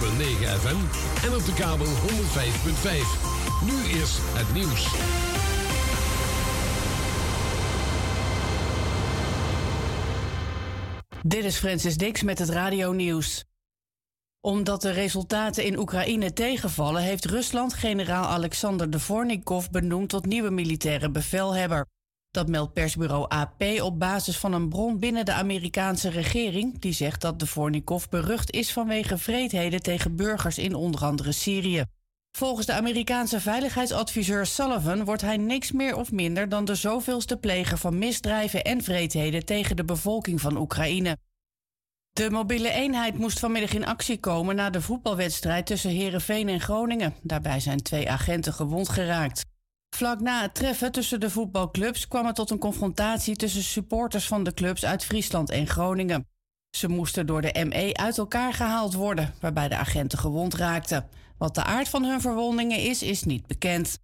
FM en op de kabel 105.5. Nu is het nieuws. Dit is Francis Dix met het Radio Nieuws omdat de resultaten in Oekraïne tegenvallen, heeft Rusland generaal Alexander Dvornikov benoemd tot nieuwe militaire bevelhebber. Dat meldt persbureau AP op basis van een bron binnen de Amerikaanse regering, die zegt dat Dvornikov berucht is vanwege vreedheden tegen burgers in onder andere Syrië. Volgens de Amerikaanse veiligheidsadviseur Sullivan wordt hij niks meer of minder dan de zoveelste pleger van misdrijven en vreedheden tegen de bevolking van Oekraïne. De mobiele eenheid moest vanmiddag in actie komen na de voetbalwedstrijd tussen Herenveen en Groningen. Daarbij zijn twee agenten gewond geraakt. Vlak na het treffen tussen de voetbalclubs kwam het tot een confrontatie tussen supporters van de clubs uit Friesland en Groningen. Ze moesten door de ME uit elkaar gehaald worden, waarbij de agenten gewond raakten. Wat de aard van hun verwondingen is, is niet bekend.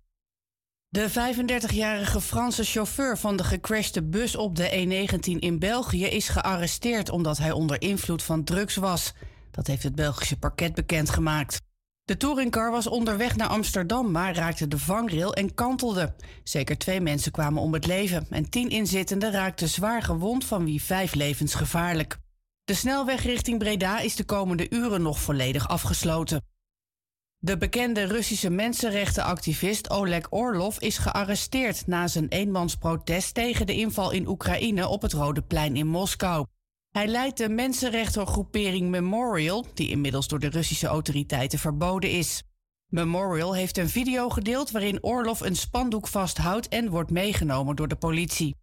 De 35-jarige Franse chauffeur van de gecrashte bus op de E19 in België is gearresteerd omdat hij onder invloed van drugs was. Dat heeft het Belgische parket bekendgemaakt. De touringcar was onderweg naar Amsterdam, maar raakte de vangrail en kantelde. Zeker twee mensen kwamen om het leven en tien inzittenden raakten zwaar gewond, van wie vijf levensgevaarlijk. De snelweg richting Breda is de komende uren nog volledig afgesloten. De bekende Russische mensenrechtenactivist Oleg Orlov is gearresteerd na zijn eenmansprotest tegen de inval in Oekraïne op het Rode Plein in Moskou. Hij leidt de mensenrechtengroepering Memorial, die inmiddels door de Russische autoriteiten verboden is. Memorial heeft een video gedeeld waarin Orlov een spandoek vasthoudt en wordt meegenomen door de politie.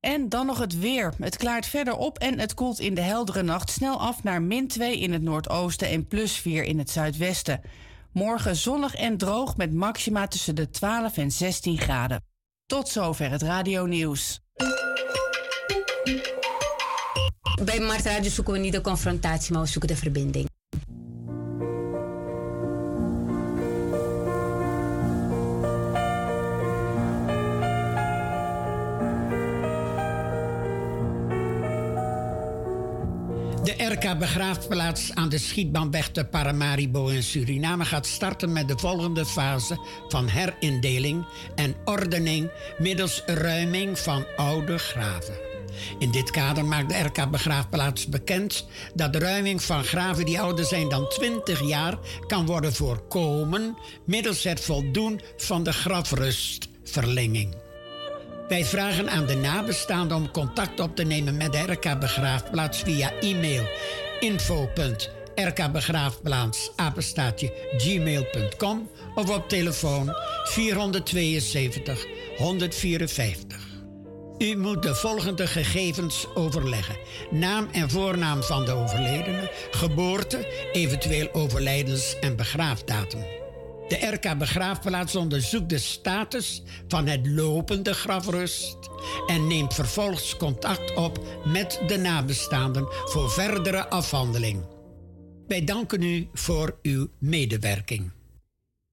En dan nog het weer. Het klaart verder op en het koelt in de heldere nacht snel af naar min 2 in het noordoosten en plus 4 in het zuidwesten. Morgen zonnig en droog met maxima tussen de 12 en 16 graden. Tot zover het radio nieuws. Bij Markt Radio zoeken we niet de confrontatie, maar we zoeken de verbinding. De RK Begraafplaats aan de schietbaanweg te Paramaribo in Suriname gaat starten met de volgende fase van herindeling en ordening middels ruiming van oude graven. In dit kader maakt de RK Begraafplaats bekend dat de ruiming van graven die ouder zijn dan 20 jaar kan worden voorkomen middels het voldoen van de grafrustverlenging. Wij vragen aan de nabestaanden om contact op te nemen met de RK Begraafplaats via e-mail info.rkbegraafplaats of op telefoon 472 154. U moet de volgende gegevens overleggen: naam en voornaam van de overledene, geboorte, eventueel overlijdens- en begraafdatum. De RK Begraafplaats onderzoekt de status van het lopende grafrust en neemt vervolgens contact op met de nabestaanden voor verdere afhandeling. Wij danken u voor uw medewerking.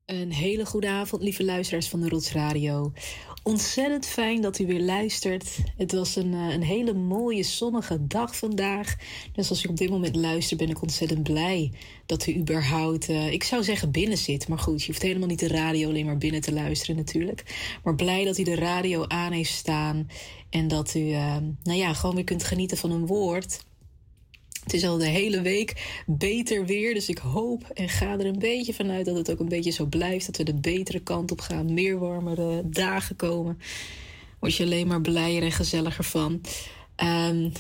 Een hele goede avond, lieve luisteraars van de Rots Radio. Ontzettend fijn dat u weer luistert. Het was een, eh, een hele mooie zonnige dag vandaag. Dus als u op dit moment luistert, ben ik ontzettend blij dat u überhaupt, uh, ik zou zeggen binnen zit. Maar goed, je hoeft helemaal niet de radio alleen maar binnen te luisteren natuurlijk. Maar blij dat u de radio aan heeft staan. En dat u, uh, nou ja, gewoon weer kunt genieten van een woord. Het is al de hele week beter weer. Dus ik hoop en ga er een beetje vanuit dat het ook een beetje zo blijft. Dat we de betere kant op gaan. Meer warmere dagen komen. Word je alleen maar blijer en gezelliger van. Um,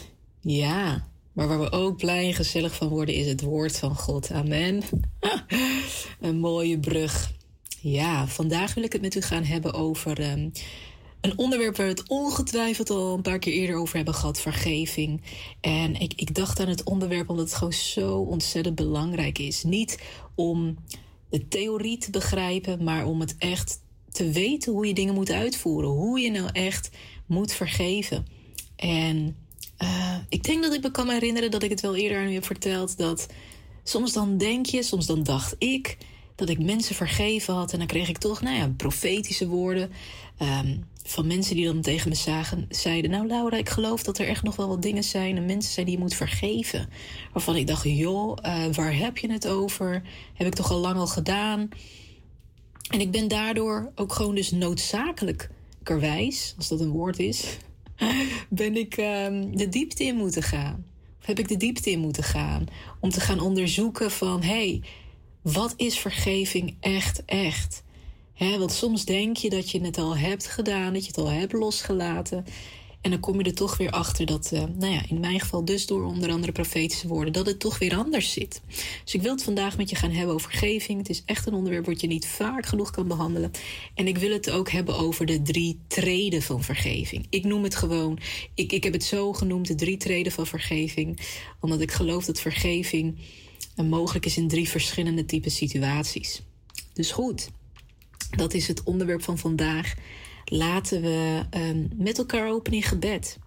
ja, maar waar we ook blij en gezellig van worden is het woord van God. Amen. een mooie brug. Ja, vandaag wil ik het met u gaan hebben over um, een onderwerp waar we het ongetwijfeld al een paar keer eerder over hebben gehad, vergeving. En ik, ik dacht aan het onderwerp omdat het gewoon zo ontzettend belangrijk is. Niet om de theorie te begrijpen, maar om het echt te weten hoe je dingen moet uitvoeren. Hoe je nou echt moet vergeven. En uh, ik denk dat ik me kan herinneren dat ik het wel eerder aan u heb verteld. Dat soms dan denk je, soms dan dacht ik dat ik mensen vergeven had. En dan kreeg ik toch, nou ja, profetische woorden. Um, van mensen die dan tegen me zagen, zeiden: Nou, Laura, ik geloof dat er echt nog wel wat dingen zijn en mensen zijn die je moet vergeven. Waarvan ik dacht: Joh, uh, waar heb je het over? Heb ik toch al lang al gedaan? En ik ben daardoor ook gewoon dus noodzakelijkerwijs, als dat een woord is, ben ik um, de diepte in moeten gaan. Of heb ik de diepte in moeten gaan om te gaan onderzoeken van: hé, hey, wat is vergeving echt, echt? want soms denk je dat je het al hebt gedaan, dat je het al hebt losgelaten. En dan kom je er toch weer achter dat, uh, nou ja, in mijn geval dus door onder andere profetische woorden, dat het toch weer anders zit. Dus ik wil het vandaag met je gaan hebben over vergeving. Het is echt een onderwerp wat je niet vaak genoeg kan behandelen. En ik wil het ook hebben over de drie treden van vergeving. Ik noem het gewoon, ik, ik heb het zo genoemd, de drie treden van vergeving. Omdat ik geloof dat vergeving uh, mogelijk is in drie verschillende type situaties. Dus goed. Dat is het onderwerp van vandaag. Laten we um, met elkaar open in gebed.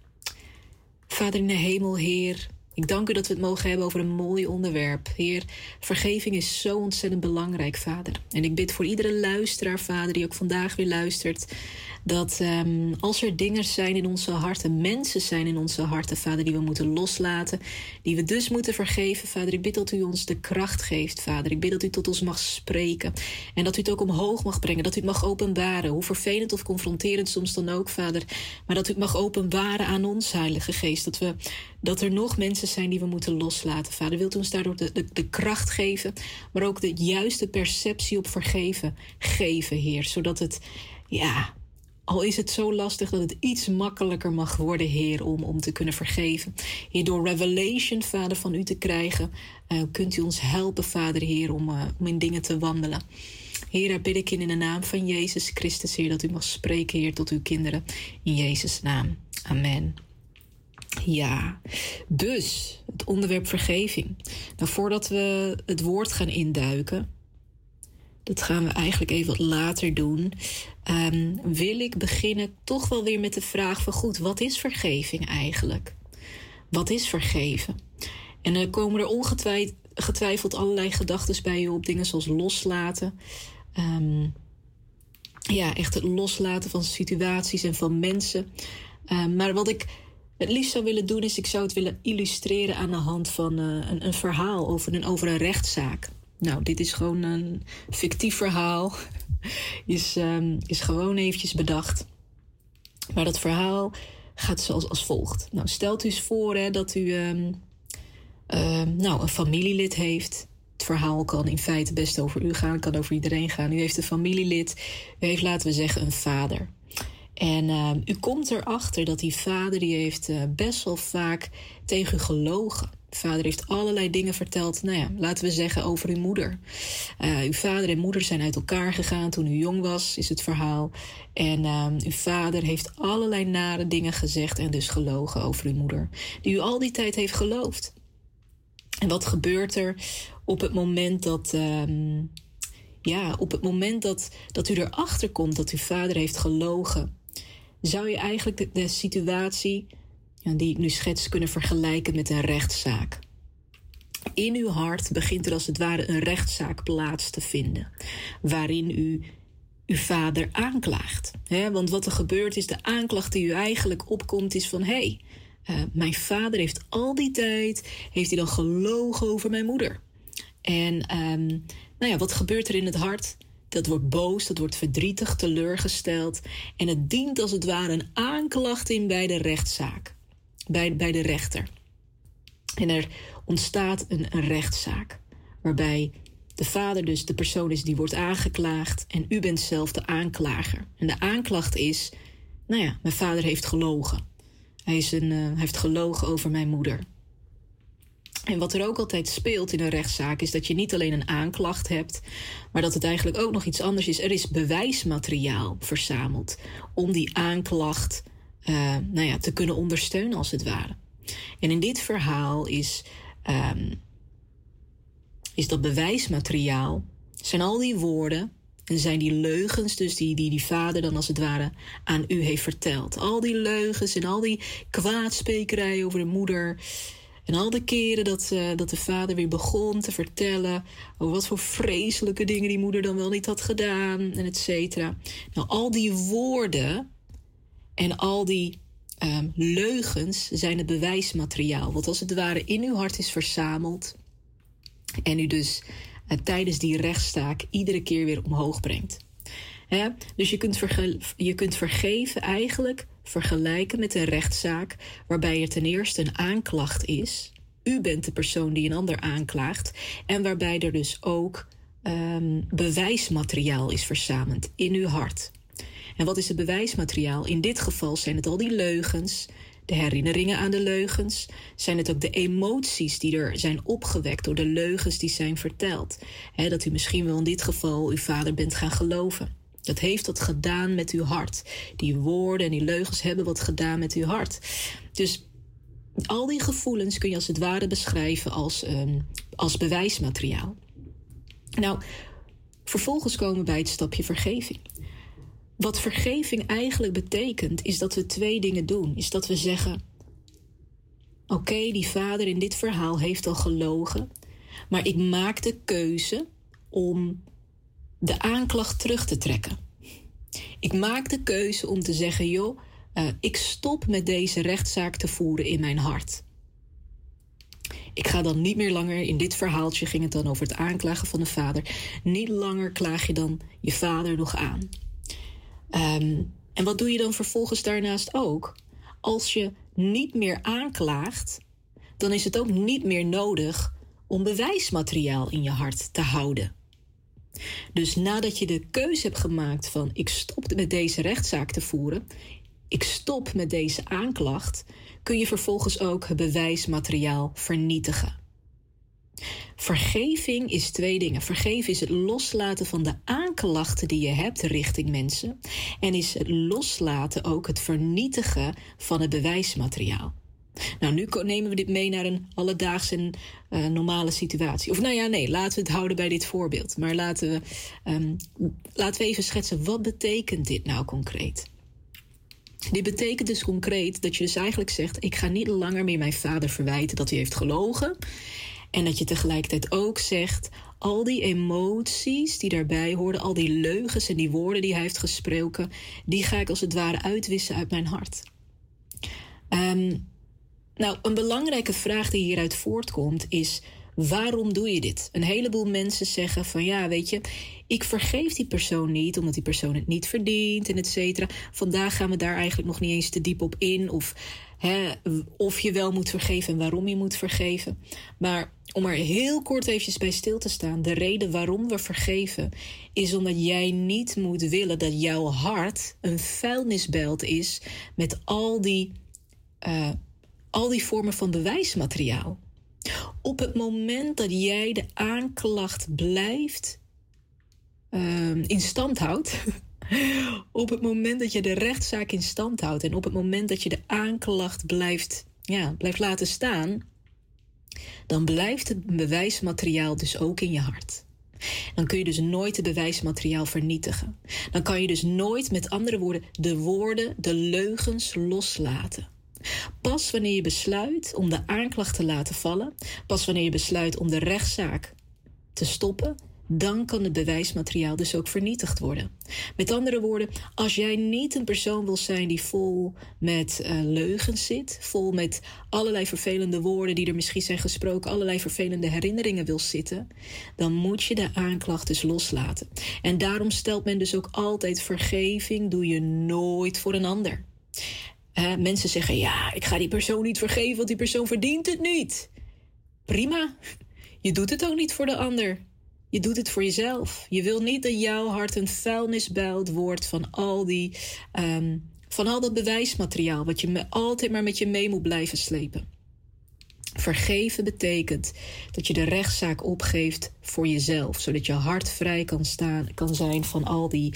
Vader in de hemel, Heer, ik dank u dat we het mogen hebben over een mooi onderwerp. Heer, vergeving is zo ontzettend belangrijk, Vader. En ik bid voor iedere luisteraar, Vader, die ook vandaag weer luistert, dat um, als er dingen zijn in onze harten, mensen zijn in onze harten, Vader, die we moeten loslaten, die we dus moeten vergeven, Vader, ik bid dat u ons de kracht geeft, Vader. Ik bid dat u tot ons mag spreken en dat u het ook omhoog mag brengen, dat u het mag openbaren, hoe vervelend of confronterend soms dan ook, Vader, maar dat u het mag openbaren aan ons, Heilige Geest, dat, we, dat er nog mensen zijn die we moeten loslaten, Vader. Wilt u ons daardoor de, de, de kracht geven, maar ook de juiste perceptie op vergeven geven, Heer, zodat het, ja, al is het zo lastig dat het iets makkelijker mag worden, Heer, om, om te kunnen vergeven. Heer, door revelation, Vader, van u te krijgen, uh, kunt u ons helpen, Vader, Heer, om, uh, om in dingen te wandelen. Heer, daar bid ik in, in de naam van Jezus Christus, Heer, dat u mag spreken, Heer, tot uw kinderen. In Jezus' naam. Amen. Ja, dus het onderwerp vergeving. Nou, voordat we het woord gaan induiken, dat gaan we eigenlijk even wat later doen. Um, wil ik beginnen toch wel weer met de vraag van goed, wat is vergeving eigenlijk? Wat is vergeven? En dan komen er ongetwijfeld allerlei gedachten bij je op, dingen zoals loslaten. Um, ja, echt het loslaten van situaties en van mensen. Um, maar wat ik het liefst zou willen doen, is ik zou het willen illustreren aan de hand van uh, een, een, verhaal over een, over een rechtszaak. Nou, dit is gewoon een fictief verhaal. Is, um, is gewoon eventjes bedacht. Maar dat verhaal gaat zoals als volgt. Nou, stelt u eens voor hè, dat u um, uh, nou, een familielid heeft. Het verhaal kan in feite best over u gaan, kan over iedereen gaan. U heeft een familielid, u heeft, laten we zeggen, een vader. En u komt erachter dat die vader die heeft uh, best wel vaak tegen u gelogen. Vader heeft allerlei dingen verteld, nou ja, laten we zeggen over uw moeder. Uh, uw vader en moeder zijn uit elkaar gegaan toen u jong was, is het verhaal. En uh, uw vader heeft allerlei nare dingen gezegd en dus gelogen over uw moeder, die u al die tijd heeft geloofd. En wat gebeurt er op het moment dat. Uh, ja, op het moment dat, dat u erachter komt dat uw vader heeft gelogen, zou je eigenlijk de situatie die ik nu schets kunnen vergelijken met een rechtszaak. In uw hart begint er als het ware een rechtszaak plaats te vinden, waarin u uw vader aanklaagt. want wat er gebeurt is de aanklacht die u eigenlijk opkomt is van hé, hey, uh, mijn vader heeft al die tijd, heeft hij dan gelogen over mijn moeder. En um, nou ja, wat gebeurt er in het hart? Dat wordt boos, dat wordt verdrietig, teleurgesteld. En het dient als het ware een aanklacht in bij de rechtszaak bij, bij de rechter. En er ontstaat een, rechtszaak waarbij de vader dus de persoon is die wordt aangeklaagd en u bent zelf de aanklager. En de aanklacht is, nou ja, mijn vader heeft gelogen. Hij, is een, uh, heeft gelogen over mijn moeder. En wat er ook altijd speelt in een rechtszaak is dat je niet alleen een aanklacht hebt, maar dat het eigenlijk ook nog iets anders is. Er is bewijsmateriaal verzameld om die aanklacht uh, nou ja, te kunnen ondersteunen, als het ware. En in dit verhaal is, um, is dat bewijsmateriaal, zijn al die woorden en zijn die leugens, dus die, die die vader dan als het ware aan u heeft verteld. Al die leugens en al die kwaadspekerij over de moeder. En al de keren dat, uh, dat de vader weer begon te vertellen over wat voor vreselijke dingen die moeder dan wel niet had gedaan en et cetera. Nou, al die woorden En al die um, leugens zijn het bewijsmateriaal, wat als het ware in uw hart is verzameld en u dus uh, tijdens die rechtszaak iedere keer weer omhoog brengt. Dus je kunt, je kunt vergeven eigenlijk vergelijken met een rechtszaak waarbij er ten eerste een aanklacht is. U bent de persoon die een ander aanklaagt. En waarbij er dus ook um, bewijsmateriaal is verzameld in uw hart. En wat is het bewijsmateriaal? In dit geval zijn het al die leugens, de herinneringen aan de leugens. Zijn het ook de emoties die er zijn opgewekt door de leugens die zijn verteld? dat u misschien wel in dit geval uw vader bent gaan geloven. Dat heeft wat gedaan met uw hart. Die woorden en die leugens hebben wat gedaan met uw hart. Dus al die gevoelens kun je als het ware beschrijven als, um, als bewijsmateriaal. Nou, vervolgens komen we bij het stapje vergeving. Wat vergeving eigenlijk betekent, is dat we twee dingen doen. Is dat we zeggen: Oké, die vader in dit verhaal heeft al gelogen, maar ik maak de keuze om de aanklacht terug te trekken. Ik maak de keuze om te zeggen: joh, uh, ik stop met deze rechtszaak te voeren in mijn hart. Ik ga dan niet meer langer, in dit verhaaltje ging het dan over het aanklagen van de vader, niet langer klaag je dan je vader nog aan. Um, en wat doe je dan vervolgens daarnaast ook? Als je niet meer aanklaagt, dan is het ook niet meer nodig om bewijsmateriaal in je hart te houden. Dus nadat je de keuze hebt gemaakt van ik stop met deze rechtszaak te voeren, ik stop met deze aanklacht, kun je vervolgens ook het bewijsmateriaal vernietigen. Vergeving is twee dingen. Vergeven is het loslaten van de aanklachten die je hebt richting mensen. En is het loslaten ook het vernietigen van het bewijsmateriaal. Nou, nu nemen we dit mee naar een alledaagse uh, normale situatie. Of nou ja, nee, laten we het houden bij dit voorbeeld. Maar laten we, um, laten we even schetsen, wat betekent dit nou concreet? Dit betekent dus concreet dat je dus eigenlijk zegt: ik ga niet langer meer mijn vader verwijten dat hij heeft gelogen. En dat je tegelijkertijd ook zegt: al die emoties die daarbij hoorden, al die leugens en die woorden die hij heeft gesproken, die ga ik als het ware uitwissen uit mijn hart. Um, nou, een belangrijke vraag die hieruit voortkomt is: waarom doe je dit? Een heleboel mensen zeggen van ja, weet je, ik vergeef die persoon niet omdat die persoon het niet verdient en et cetera. Vandaag gaan we daar eigenlijk nog niet eens te diep op in of hè, of je wel moet vergeven en waarom je moet vergeven. Maar om er heel kort eventjes bij stil te staan, de reden waarom we vergeven is omdat jij niet moet willen dat jouw hart een vuilnisbelt is met al die uh, al die vormen van bewijsmateriaal. Op het moment dat jij de aanklacht blijft uh, in stand houdt, op het moment dat je de rechtszaak in stand houdt en op het moment dat je de aanklacht blijft, ja, blijft laten staan, dan blijft het bewijsmateriaal dus ook in je hart. Dan kun je dus nooit het bewijsmateriaal vernietigen. Dan kan je dus nooit, met andere woorden, de woorden, de leugens loslaten. Pas wanneer je besluit om de aanklacht te laten vallen, pas wanneer je besluit om de rechtszaak te stoppen, dan kan het bewijsmateriaal dus ook vernietigd worden. Met andere woorden, als jij niet een persoon wil zijn die vol met uh, leugens zit, vol met allerlei vervelende woorden die er misschien zijn gesproken, allerlei vervelende herinneringen wil zitten, dan moet je de aanklacht dus loslaten. En daarom stelt men dus ook altijd vergeving doe je nooit voor een ander mensen zeggen: ja, ik ga die persoon niet vergeven, want die persoon verdient het niet. Prima. Je doet het ook niet voor de ander. Je doet het voor jezelf. Je wil niet dat jouw hart een vuilnisbuil wordt van al die. Um, van al dat bewijsmateriaal, wat je altijd maar met je mee moet blijven slepen. Vergeven betekent dat je de rechtszaak opgeeft voor jezelf, zodat je hart vrij kan, staan, kan zijn van al die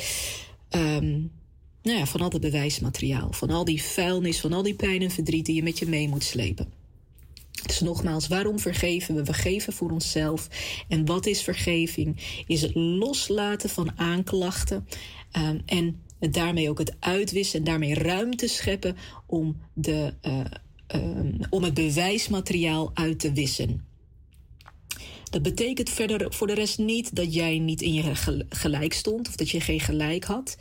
um, nou ja, van al dat bewijsmateriaal, van al die vuilnis, van al die pijn en verdriet die je met je mee moet slepen. Dus nogmaals, waarom vergeven we? We geven voor onszelf. En wat is vergeving? Is het loslaten van aanklachten um, en daarmee ook het uitwissen en daarmee ruimte scheppen om, de, uh, um, om het bewijsmateriaal uit te wissen. Dat betekent verder voor de rest niet dat jij niet in je gelijk stond of dat je geen gelijk had.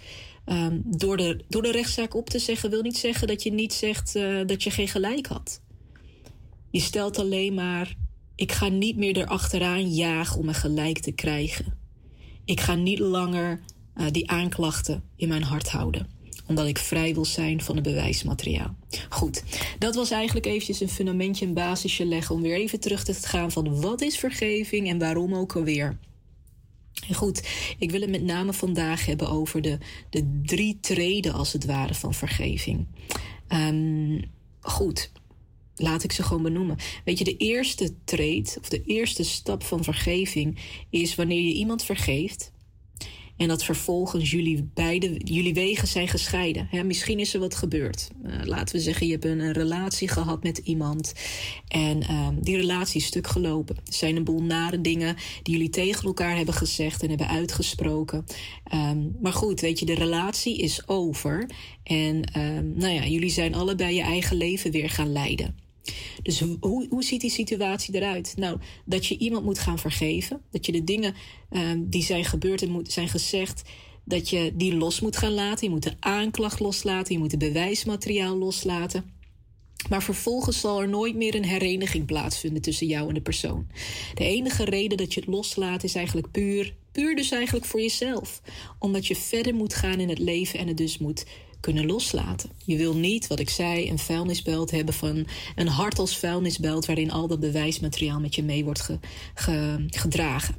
Um, door, de, door de rechtszaak op te zeggen, wil niet zeggen dat je niet zegt uh, dat je geen gelijk had. Je stelt alleen maar: ik ga niet meer erachteraan jagen om mijn gelijk te krijgen. Ik ga niet langer uh, die aanklachten in mijn hart houden omdat ik vrij wil zijn van het bewijsmateriaal. Goed, dat was eigenlijk eventjes een fundamentje, een basisje leggen om weer even terug te gaan van wat is vergeving en waarom ook alweer. Goed, ik wil het met name vandaag hebben over de, de drie treden als het ware van vergeving. Um, goed, laat ik ze gewoon benoemen. Weet je, de eerste treed of de eerste stap van vergeving is wanneer je iemand vergeeft en dat vervolgens jullie beide, jullie wegen zijn gescheiden. misschien is er wat gebeurd. Uh, laten we zeggen, je hebt een, relatie gehad met iemand. En um, die relatie is stuk gelopen. Er zijn een boel nare dingen die jullie tegen elkaar hebben gezegd en hebben uitgesproken. Um, maar goed, weet je, de relatie is over. En um, nou ja, jullie zijn allebei je eigen leven weer gaan leiden. Dus hoe, hoe ziet die situatie eruit? Nou, dat je iemand moet gaan vergeven. Dat je de dingen um, die zijn gebeurd en zijn gezegd, dat je die los moet gaan laten. Je moet de aanklacht loslaten. Je moet het bewijsmateriaal loslaten. Maar vervolgens zal er nooit meer een hereniging plaatsvinden tussen jou en de persoon. De enige reden dat je het loslaat is eigenlijk puur, puur dus eigenlijk voor jezelf. Omdat je verder moet gaan in het leven en het dus moet kunnen loslaten. Je wil niet, wat ik zei, een vuilnisbelt hebben van een hart als vuilnisbelt waarin al dat bewijsmateriaal met je mee wordt gedragen.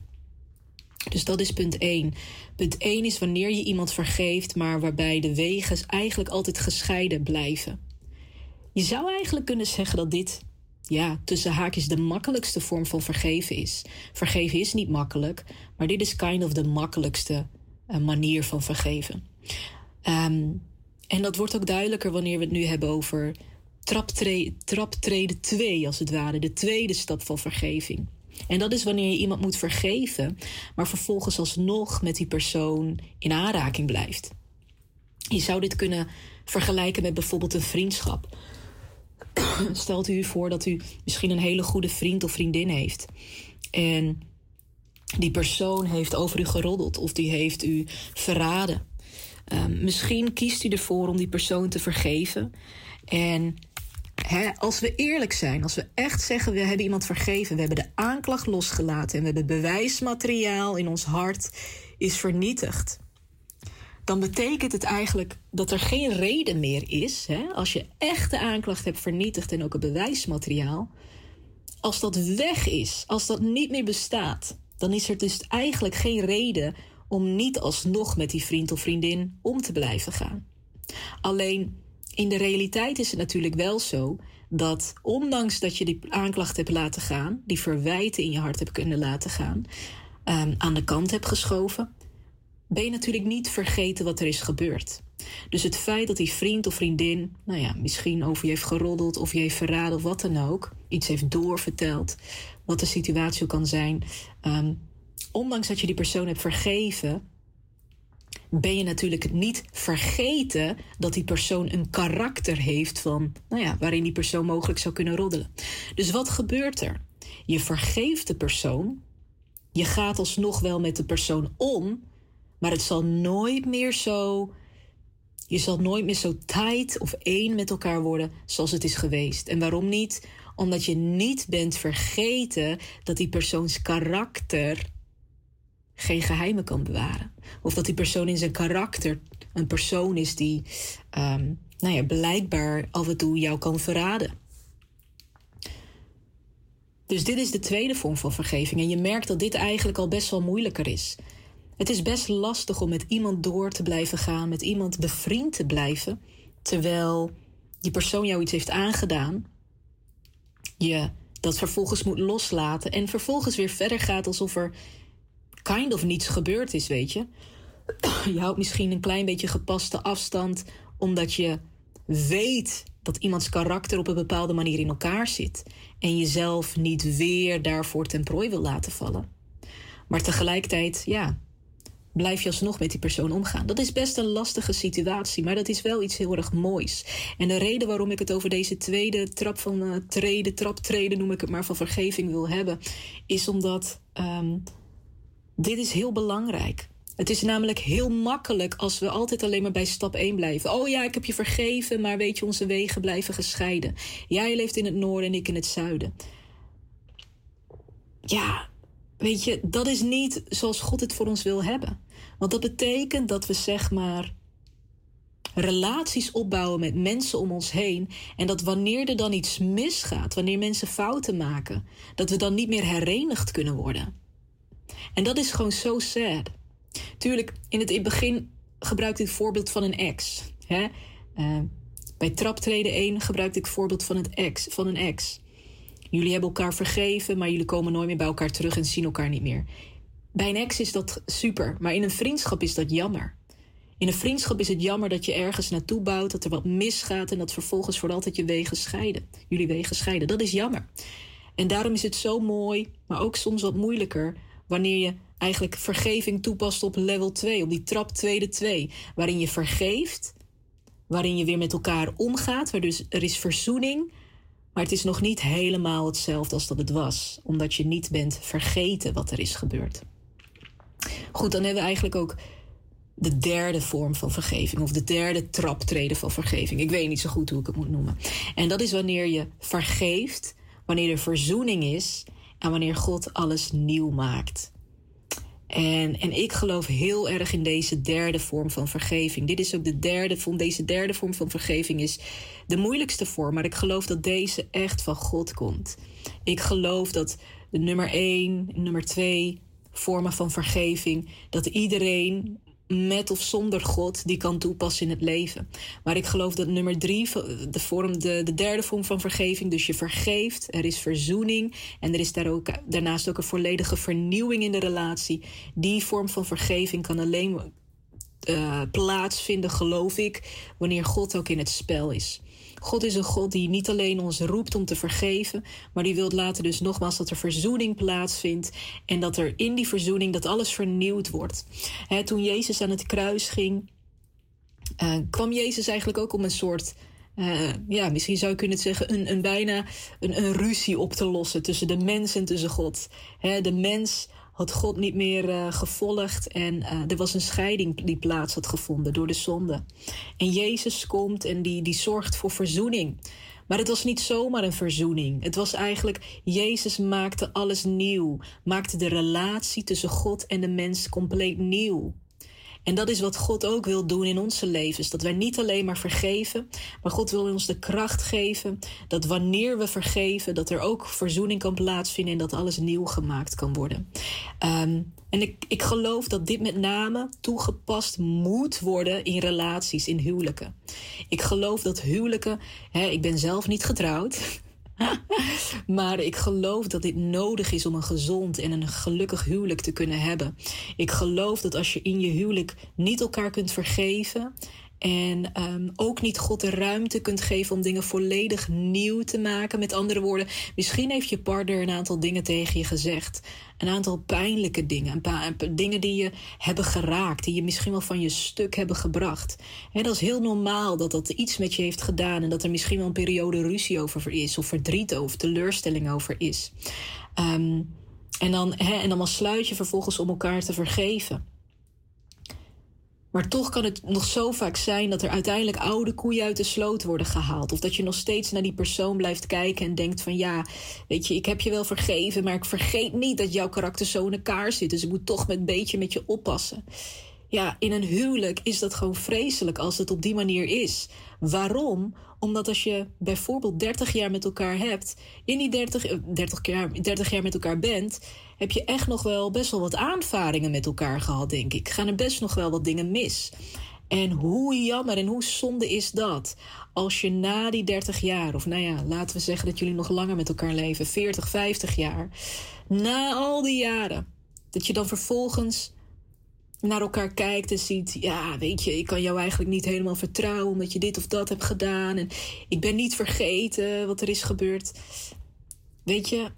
Dus dat is punt 1. Punt 1 is wanneer je iemand vergeeft, maar waarbij de wegen eigenlijk altijd gescheiden blijven. Je zou eigenlijk kunnen zeggen dat dit, ja, tussen haakjes de makkelijkste vorm van vergeven is. Vergeven is niet makkelijk, maar dit is kind of de makkelijkste uh, manier van vergeven. Um, en dat wordt ook duidelijker wanneer we het nu hebben over traptre traptreden 2, als het ware, de tweede stap van vergeving. En dat is wanneer je iemand moet vergeven, maar vervolgens alsnog met die persoon in aanraking blijft. Je zou dit kunnen vergelijken met bijvoorbeeld een vriendschap. Stelt u voor dat u misschien een hele goede vriend of vriendin heeft. En die persoon heeft over u geroddeld of die heeft u verraden. Um, misschien kiest u ervoor om die persoon te vergeven. En als we eerlijk zijn, als we echt zeggen we hebben iemand vergeven, we hebben de aanklacht losgelaten en we hebben bewijsmateriaal in ons hart is vernietigd. Dan betekent het eigenlijk dat er geen reden meer is, als je echt de aanklacht hebt vernietigd en ook het bewijsmateriaal, als dat weg is, als dat niet meer bestaat, dan is er dus eigenlijk geen reden om niet alsnog met die vriend of vriendin om te blijven gaan. Alleen in de realiteit is het natuurlijk wel zo dat ondanks dat je die aanklacht hebt laten gaan, die verwijten in je hart hebt kunnen laten gaan, um, aan de kant hebt geschoven, ben je natuurlijk niet vergeten wat er is gebeurd. Dus het feit dat die vriend of vriendin, nou ja, misschien over je heeft geroddeld of je heeft verraden of wat dan ook, iets heeft doorverteld, wat de situatie kan zijn, um, ondanks dat je die persoon hebt vergeven, ben je natuurlijk niet vergeten dat die persoon een karakter heeft van, nou ja, waarin die persoon mogelijk zou kunnen roddelen. Dus wat gebeurt er? Je vergeeft de persoon, je gaat alsnog wel met de persoon om, maar het zal nooit meer zo. Je zal nooit meer zo tight of één met elkaar worden zoals het is geweest. En waarom niet? Omdat je niet bent vergeten dat die persoons karakter geen geheimen kan bewaren. Of dat die persoon in zijn karakter een persoon is die, um, nou ja, blijkbaar af en toe jou kan verraden. Dus dit is de tweede vorm van vergeving. En je merkt dat dit eigenlijk al best wel moeilijker is. Het is best lastig om met iemand door te blijven gaan, met iemand bevriend te blijven, terwijl die persoon jou iets heeft aangedaan. Je dat vervolgens moet loslaten en vervolgens weer verder gaat alsof er kind of niets gebeurd is, weet je. Je houdt misschien een klein beetje gepaste afstand omdat je weet dat iemands karakter op een bepaalde manier in elkaar zit en jezelf niet weer daarvoor ten prooi wil laten vallen. Maar tegelijkertijd, ja, blijf je alsnog met die persoon omgaan. Dat is best een lastige situatie, maar dat is wel iets heel erg moois. En de reden waarom ik het over deze tweede trap van uh, treden, traptreden noem ik het maar, van vergeving wil hebben, is omdat um, dit is heel belangrijk. Het is namelijk heel makkelijk als we altijd alleen maar bij stap 1 blijven. Oh ja, ik heb je vergeven, maar weet je, onze wegen blijven gescheiden. Jij leeft in het noorden en ik in het zuiden. Ja, weet je, dat is niet zoals God het voor ons wil hebben. Want dat betekent dat we zeg maar relaties opbouwen met mensen om ons heen. En dat wanneer er dan iets misgaat, wanneer mensen fouten maken, dat we dan niet meer herenigd kunnen worden. En dat is gewoon zo sad. Tuurlijk, in het begin gebruikte ik het voorbeeld van een ex. Hè? Uh, bij traptreden 1 gebruikte ik het voorbeeld van, ex, van een ex. Jullie hebben elkaar vergeven, maar jullie komen nooit meer bij elkaar terug en zien elkaar niet meer. Bij een ex is dat super, maar in een vriendschap is dat jammer. In een vriendschap is het jammer dat je ergens naartoe bouwt, dat er wat misgaat en dat vervolgens voor altijd je wegen scheiden. Jullie wegen scheiden. Dat is jammer. En daarom is het zo mooi, maar ook soms wat moeilijker, wanneer je eigenlijk vergeving toepast op level 2, op die trap tweede 2, waarin je vergeeft, waarin je weer met elkaar omgaat, waar dus er is verzoening, maar het is nog niet helemaal hetzelfde als dat het was, omdat je niet bent vergeten wat er is gebeurd. Goed, dan hebben we eigenlijk ook de derde vorm van vergeving, of de derde traptreden van vergeving. Ik weet niet zo goed hoe ik het moet noemen. En dat is wanneer je vergeeft, wanneer er verzoening is en wanneer God alles nieuw maakt. En, en ik geloof heel erg in deze derde vorm van vergeving. Dit is ook de derde vorm. Deze derde vorm van vergeving is de moeilijkste vorm. Maar ik geloof dat deze echt van God komt. Ik geloof dat de nummer één, nummer twee vormen van vergeving, dat iedereen met of zonder God die kan toepassen in het leven. Maar ik geloof dat nummer drie, de, vorm, de, de derde vorm van vergeving, dus je vergeeft, er is verzoening en er is daar ook, daarnaast ook een volledige vernieuwing in de relatie. Die vorm van vergeving kan alleen uh, plaatsvinden, geloof ik, wanneer God ook in het spel is. God is een God die niet alleen ons roept om te vergeven, maar die wil laten dus nogmaals dat er verzoening plaatsvindt en dat er in die verzoening dat alles vernieuwd wordt. toen Jezus aan het kruis ging, uh, kwam Jezus eigenlijk ook om een soort uh, ja, misschien zou je kunnen zeggen, een, een bijna een, een, ruzie op te lossen tussen de mens en tussen God. de mens had God niet meer uh, gevolgd en uh, er was een scheiding die plaats had gevonden door de zonde. En Jezus komt en die, die zorgt voor verzoening. Maar het was niet zomaar een verzoening. Het was eigenlijk, Jezus maakte alles nieuw, maakte de relatie tussen God en de mens compleet nieuw. En dat is wat God ook wil doen in onze levens. Dat wij niet alleen maar vergeven, maar God wil ons de kracht geven dat wanneer we vergeven, dat er ook verzoening kan plaatsvinden en dat alles nieuw gemaakt kan worden. Um, en ik, ik geloof dat dit met name toegepast moet worden in relaties, in huwelijken. Ik geloof dat huwelijken, hè, ik ben zelf niet getrouwd. maar ik geloof dat dit nodig is om een gezond en een gelukkig huwelijk te kunnen hebben. Ik geloof dat als je in je huwelijk niet elkaar kunt vergeven en um, ook niet God de ruimte kunt geven om dingen volledig nieuw te maken. Met andere woorden, misschien heeft je partner een aantal dingen tegen je gezegd. Een aantal pijnlijke dingen. Een paar dingen die je hebben geraakt. Die je misschien wel van je stuk hebben gebracht. En dat is heel normaal dat dat iets met je heeft gedaan. En dat er misschien wel een periode ruzie over is. Of verdriet of teleurstelling over is. Um, en, dan, en dan sluit je vervolgens om elkaar te vergeven. Maar toch kan het nog zo vaak zijn dat er uiteindelijk oude koeien uit de sloot worden gehaald. Of dat je nog steeds naar die persoon blijft kijken en denkt van ja, weet je, ik heb je wel vergeven, maar ik vergeet niet dat jouw karakter zo in elkaar zit. Dus ik moet toch met een beetje met je oppassen. Ja, in een huwelijk is dat gewoon vreselijk als het op die manier is. Waarom? Omdat als je bijvoorbeeld 30 jaar met elkaar hebt, in die 30, 30, jaar, 30 jaar met elkaar bent, heb je echt nog wel best wel wat aanvaringen met elkaar gehad, denk ik. Gaan er best nog wel wat dingen mis. En hoe jammer en hoe zonde is dat als je na die 30 jaar, of nou ja, laten we zeggen dat jullie nog langer met elkaar leven, 40, 50 jaar, na al die jaren, dat je dan vervolgens naar elkaar kijkt en ziet: ja, weet je, ik kan jou eigenlijk niet helemaal vertrouwen omdat je dit of dat hebt gedaan. En ik ben niet vergeten wat er is gebeurd. Weet je,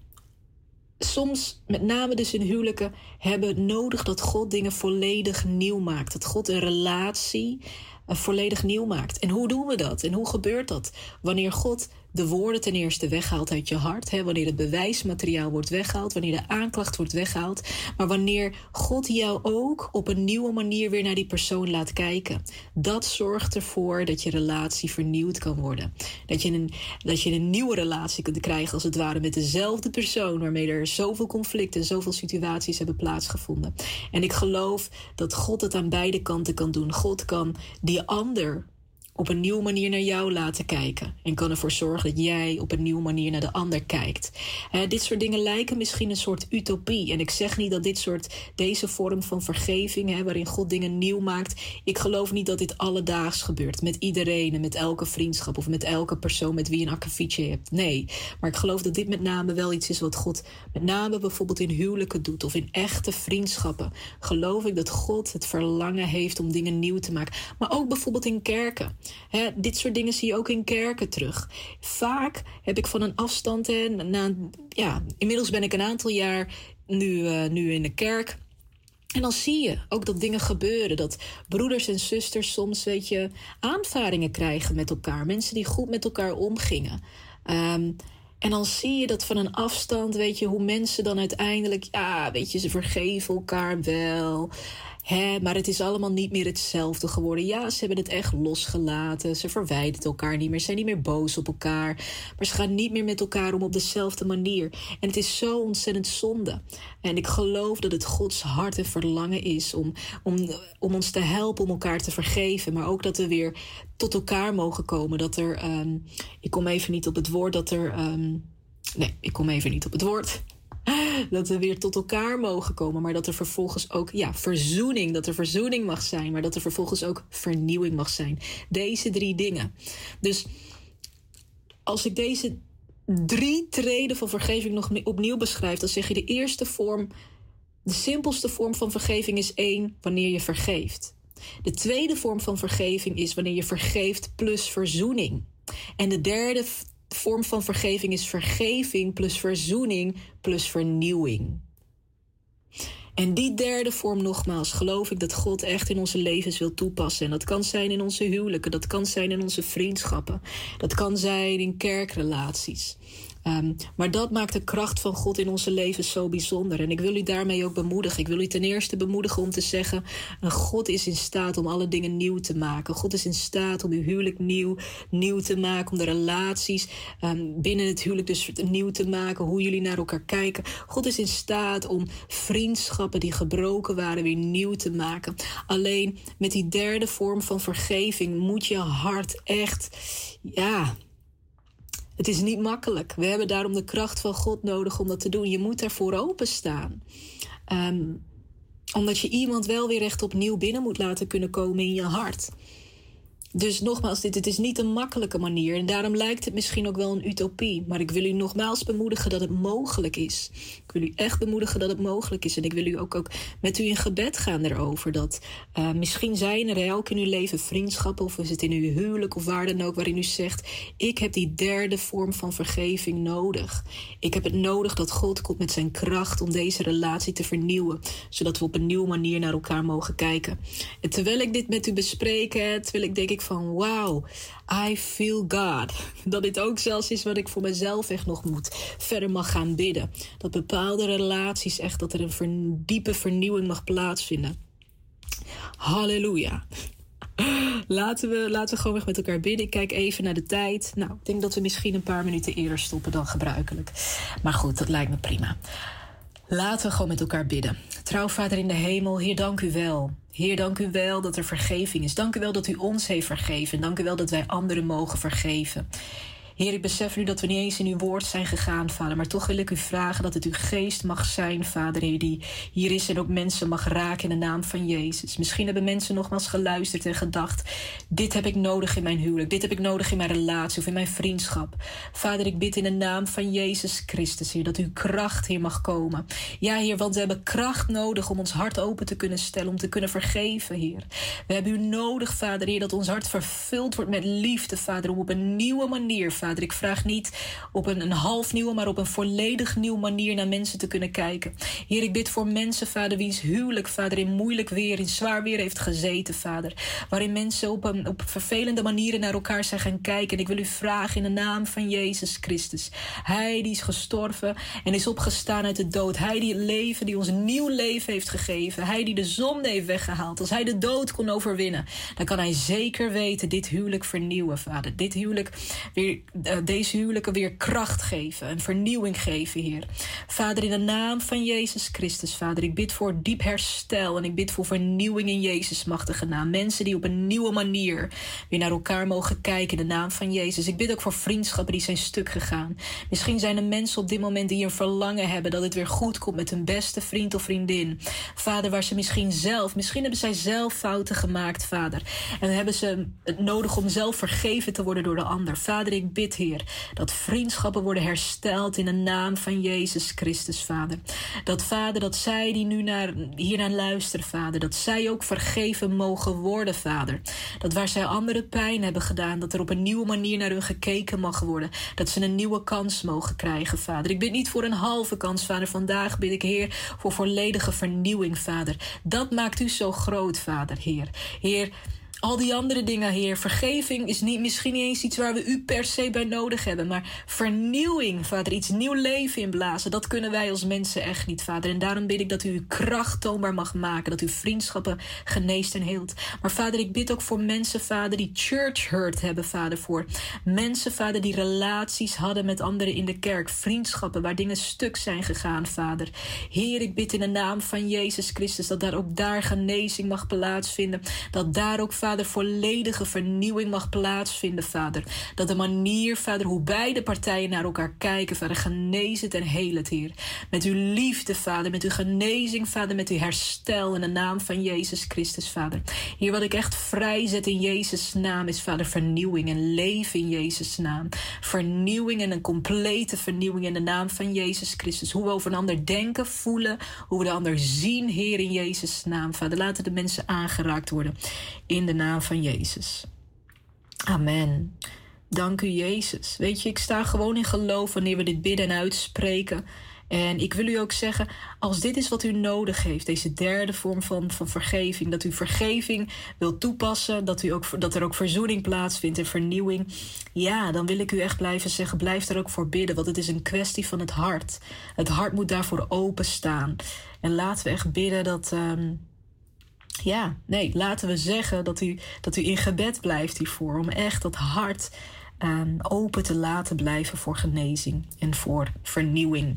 soms, met name dus in huwelijken, hebben nodig dat God dingen volledig nieuw maakt. Dat God een relatie uh, volledig nieuw maakt. En hoe doen we dat? En hoe gebeurt dat? Wanneer God de woorden ten eerste weghaalt uit je hart. Hè, wanneer het bewijsmateriaal wordt weggehaald, wanneer de aanklacht wordt weggehaald. Maar wanneer God jou ook op een nieuwe manier weer naar die persoon laat kijken. Dat zorgt ervoor dat je relatie vernieuwd kan worden. Dat je een, dat je een nieuwe relatie kunt krijgen, als het ware, met dezelfde persoon. Waarmee er zoveel conflicten en zoveel situaties hebben plaatsgevonden. En ik geloof dat God het aan beide kanten kan doen. God kan die ander op een nieuwe manier naar jou laten kijken. En kan ervoor zorgen dat jij op een nieuwe manier naar de ander kijkt. dit soort dingen lijken misschien een soort utopie. En ik zeg niet dat dit soort, deze vorm van vergeving, waarin God dingen nieuw maakt. Ik geloof niet dat dit alledaags gebeurt. Met iedereen en met elke vriendschap of met elke persoon met wie je een akkefietje hebt. Nee. Maar ik geloof dat dit met name wel iets is wat God met name bijvoorbeeld in huwelijken doet. Of in echte vriendschappen. Geloof ik dat God het verlangen heeft om dingen nieuw te maken. Maar ook bijvoorbeeld in kerken dit soort dingen zie je ook in kerken terug. Vaak heb ik van een afstand, hè, na, ja, inmiddels ben ik een aantal jaar nu, uh, nu in de kerk. En dan zie je ook dat dingen gebeuren. Dat broeders en zusters soms, weet je, aanvaringen krijgen met elkaar. Mensen die goed met elkaar omgingen. Um, en dan zie je dat van een afstand, weet je, hoe mensen dan uiteindelijk, ja, weet je, ze vergeven elkaar wel. Hè, maar het is allemaal niet meer hetzelfde geworden. Ja, ze hebben het echt losgelaten. Ze verwijderen elkaar niet meer. Ze zijn niet meer boos op elkaar. Maar ze gaan niet meer met elkaar om op dezelfde manier. En het is zo ontzettend zonde. En ik geloof dat het Gods hart en verlangen is om, om, om ons te helpen om elkaar te vergeven. Maar ook dat we weer tot elkaar mogen komen. Dat er, um, ik kom even niet op het woord, dat er. Um, nee, ik kom even niet op het woord dat we weer tot elkaar mogen komen, maar dat er vervolgens ook ja, verzoening, dat er verzoening mag zijn, maar dat er vervolgens ook vernieuwing mag zijn. Deze drie dingen. Dus als ik deze drie treden van vergeving nog opnieuw beschrijf, dan zeg je de eerste vorm, de simpelste vorm van vergeving is één, wanneer je vergeeft. De tweede vorm van vergeving is wanneer je vergeeft plus verzoening. En de derde vorm van vergeving is vergeving plus verzoening plus vernieuwing. En die derde vorm, nogmaals, geloof ik dat God echt in onze levens wil toepassen. En dat kan zijn in onze huwelijken, dat kan zijn in onze vriendschappen, dat kan zijn in kerkrelaties. Um, maar dat maakt de kracht van God in onze leven zo bijzonder. En ik wil u daarmee ook bemoedigen. Ik wil u ten eerste bemoedigen om te zeggen: God is in staat om alle dingen nieuw te maken. God is in staat om uw huwelijk nieuw, nieuw te maken. Om de relaties um, binnen het huwelijk dus nieuw te maken. Hoe jullie naar elkaar kijken. God is in staat om vriendschappen die gebroken waren weer nieuw te maken. Alleen met die derde vorm van vergeving moet je hart echt, ja het is niet makkelijk. We hebben daarom de kracht van God nodig om dat te doen. Je moet daarvoor openstaan. Um, omdat je iemand wel weer echt opnieuw binnen moet laten kunnen komen in je hart. Dus nogmaals, dit, dit is niet een makkelijke manier. En daarom lijkt het misschien ook wel een utopie. Maar ik wil u nogmaals bemoedigen dat het mogelijk is. Ik wil u echt bemoedigen dat het mogelijk is. En ik wil u ook, ook met u in gebed gaan erover. Dat uh, misschien zijn er elk in uw leven vriendschappen. Of is het in uw huwelijk of waar dan ook. Waarin u zegt: Ik heb die derde vorm van vergeving nodig. Ik heb het nodig dat God komt met zijn kracht om deze relatie te vernieuwen. Zodat we op een nieuwe manier naar elkaar mogen kijken. En terwijl ik dit met u bespreek, terwijl ik denk ik van wauw, I feel God. Dat dit ook zelfs is wat ik voor mezelf echt nog moet verder mag gaan bidden. Dat bepaalde relaties echt, dat er een diepe vernieuwing mag plaatsvinden. Halleluja. Laten we, laten we gewoon weer met elkaar bidden. Ik kijk even naar de tijd. Nou, ik denk dat we misschien een paar minuten eerder stoppen dan gebruikelijk. Maar goed, dat lijkt me prima. Laten we gewoon met elkaar bidden. Trouw Vader in de hemel, Heer, dank u wel. Heer, dank u wel dat er vergeving is. Dank u wel dat u ons heeft vergeven. Dank u wel dat wij anderen mogen vergeven. Heer, ik besef nu dat we niet eens in uw woord zijn gegaan, vader. Maar toch wil ik u vragen dat het uw geest mag zijn, vader, Heer, die hier is en ook mensen mag raken in de naam van Jezus. Misschien hebben mensen nogmaals geluisterd en gedacht: dit heb ik nodig in mijn huwelijk, dit heb ik nodig in mijn relatie of in mijn vriendschap. Vader, ik bid in de naam van Jezus Christus, Heer, dat uw kracht hier mag komen. Ja, Heer, want we hebben kracht nodig om ons hart open te kunnen stellen, om te kunnen vergeven, Heer. We hebben u nodig, Vader, Heer, dat ons hart vervuld wordt met liefde, Vader, om op een nieuwe manier, Vader Ik vraag niet op een, een half nieuwe, maar op een volledig nieuwe manier naar mensen te kunnen kijken. Heer, ik bid voor mensen, Vader, wiens huwelijk, Vader, in moeilijk weer, in zwaar weer heeft gezeten, Vader. Waarin mensen op, een, op vervelende manieren naar elkaar zijn gaan kijken. En ik wil u vragen in de naam van Jezus Christus. Hij die is gestorven en is opgestaan uit de dood. Hij die het leven, die ons nieuw leven heeft gegeven. Hij die de zonde heeft weggehaald. Als hij de dood kon overwinnen, dan kan hij zeker weten dit huwelijk vernieuwen, Vader. Dit huwelijk weer, deze huwelijken weer kracht geven, een vernieuwing geven, Heer. Vader, in de naam van Jezus Christus, Vader, ik bid voor diep herstel en ik bid voor vernieuwing in Jezus' machtige naam. Mensen die op een nieuwe manier weer naar elkaar mogen kijken in de naam van Jezus. Ik bid ook voor vriendschappen die zijn stuk gegaan. Misschien zijn er mensen op dit moment die een verlangen hebben dat het weer goed komt met hun beste vriend of vriendin. Vader, waar ze misschien zelf, misschien hebben zij zelf fouten gemaakt, Vader. En hebben ze het nodig om zelf vergeven te worden door de ander. Vader, ik bid, Dat vriendschappen worden hersteld in de naam van Jezus Christus, Vader. Dat, Vader, dat zij die nu naar, hier naar luisteren, Vader, dat zij ook vergeven mogen worden, Vader. Dat waar zij anderen pijn hebben gedaan, dat er op een nieuwe manier naar hun gekeken mag worden. Dat ze een nieuwe kans mogen krijgen, Vader. Ik bid niet voor een halve kans, Vader. Vandaag bid ik, Heer, voor volledige vernieuwing, Vader. Dat maakt u zo groot, Vader, Heer. Heer, al die andere dingen, Heer. Vergeving is niet, misschien niet eens iets waar we u per se bij nodig hebben. Maar vernieuwing, Vader, iets nieuw leven inblazen. Dat kunnen wij als mensen echt niet, Vader. En daarom bid ik dat u uw kracht toonbaar mag maken. Dat u vriendschappen geneest en heelt. Maar Vader, ik bid ook voor mensen, Vader, die church hurt hebben, Vader. Voor mensen, Vader, die relaties hadden met anderen in de kerk. Vriendschappen waar dingen stuk zijn gegaan, Vader. Heer, ik bid in de naam van Jezus Christus dat daar ook daar genezing mag plaatsvinden. Dat daar ook, Vader Vader, volledige vernieuwing mag plaatsvinden, Vader. Dat de manier, Vader, hoe beide partijen naar elkaar kijken, Vader, genezen en heel het, Heer. Met uw liefde, Vader, met uw genezing, Vader, met uw herstel in de naam van Jezus Christus, Vader. Hier wat ik echt vrijzet in Jezus' naam is, Vader, vernieuwing en leven in Jezus' naam. Vernieuwing en een complete vernieuwing in de naam van Jezus Christus. Hoe we over een ander denken, voelen, hoe we de ander zien, Heer, in Jezus' naam, Vader. Laten de mensen aangeraakt worden in de naam van Jezus. Amen. Dank u, Jezus. Weet je, ik sta gewoon in geloof wanneer we dit bidden en uitspreken. En ik wil u ook zeggen, als dit is wat u nodig heeft, deze derde vorm van, van vergeving, dat u vergeving wilt toepassen, dat, u ook, dat er ook verzoening plaatsvindt en vernieuwing, ja, dan wil ik u echt blijven zeggen, blijf er ook voor bidden, want het is een kwestie van het hart. Het hart moet daarvoor openstaan. En laten we echt bidden dat. Um, ja, nee, laten we zeggen dat u, dat u in gebed blijft hiervoor. Om echt dat hart um, open te laten blijven voor genezing en voor vernieuwing.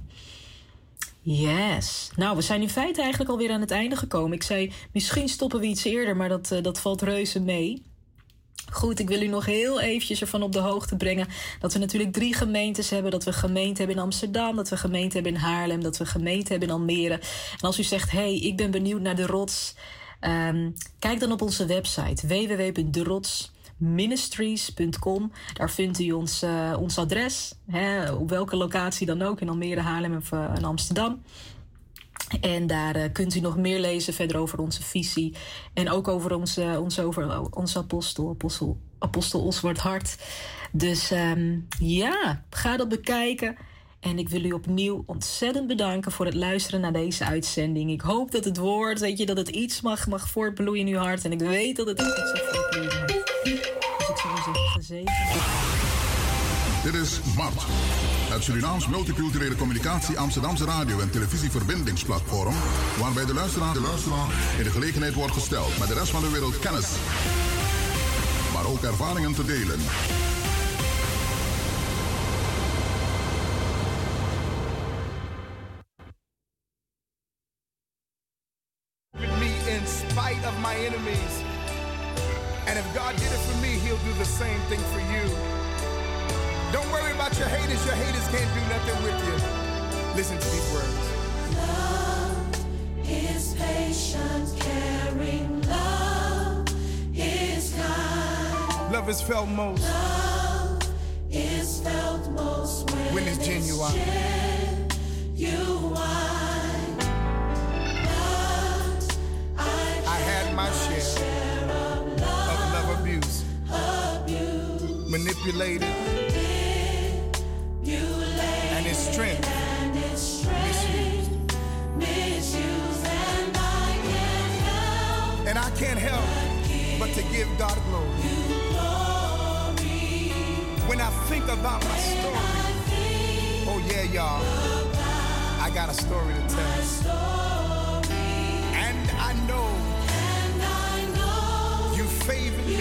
Yes. Nou, we zijn in feite eigenlijk alweer aan het einde gekomen. Ik zei, misschien stoppen we iets eerder, maar dat, uh, dat valt reuze mee. Goed, ik wil u nog heel eventjes ervan op de hoogte brengen dat we natuurlijk drie gemeentes hebben. Dat we gemeente hebben in Amsterdam, dat we gemeente hebben in Haarlem, dat we gemeente hebben in Almere. En als u zegt, hé, hey, ik ben benieuwd naar de rots, um, kijk dan op onze website www.derotsministries.com. Daar vindt u ons, uh, ons adres, hè, op welke locatie dan ook, in Almere, Haarlem of uh, in Amsterdam. En daar uh, kunt u nog meer lezen verder over onze visie. En ook over onze, over onze apostel, apostel, Oswald Hart. Dus um, ja, ga dat bekijken. En ik wil u opnieuw ontzettend bedanken voor het luisteren naar deze uitzending. Ik hoop dat het woord, weet je, dat het iets mag, mag voortbloeien in uw hart. En ik weet dat het iets mag voortbloeien. Dus ik zou zeggen, gezegend. Dit is Mart, het Surinaams Multiculturele Communicatie Amsterdamse Radio- en Televisieverbindingsplatform, waarbij de luisteraar, de luisteraar in de gelegenheid wordt gesteld met de rest van de wereld kennis, maar ook ervaringen te delen. Enemies. And if God did it for me, He'll do the same thing for you. Don't worry about your haters. Your haters can't do nothing with you. Listen to these words. Love is patient, caring. Love is kind. Love is felt most. Love is felt most when, when it's genuine. genuine. and my share of love abuse, manipulated, and its strength misused. And I can't help but to give God glory. When I think about my story, oh yeah, y'all, I got a story to tell. You favored me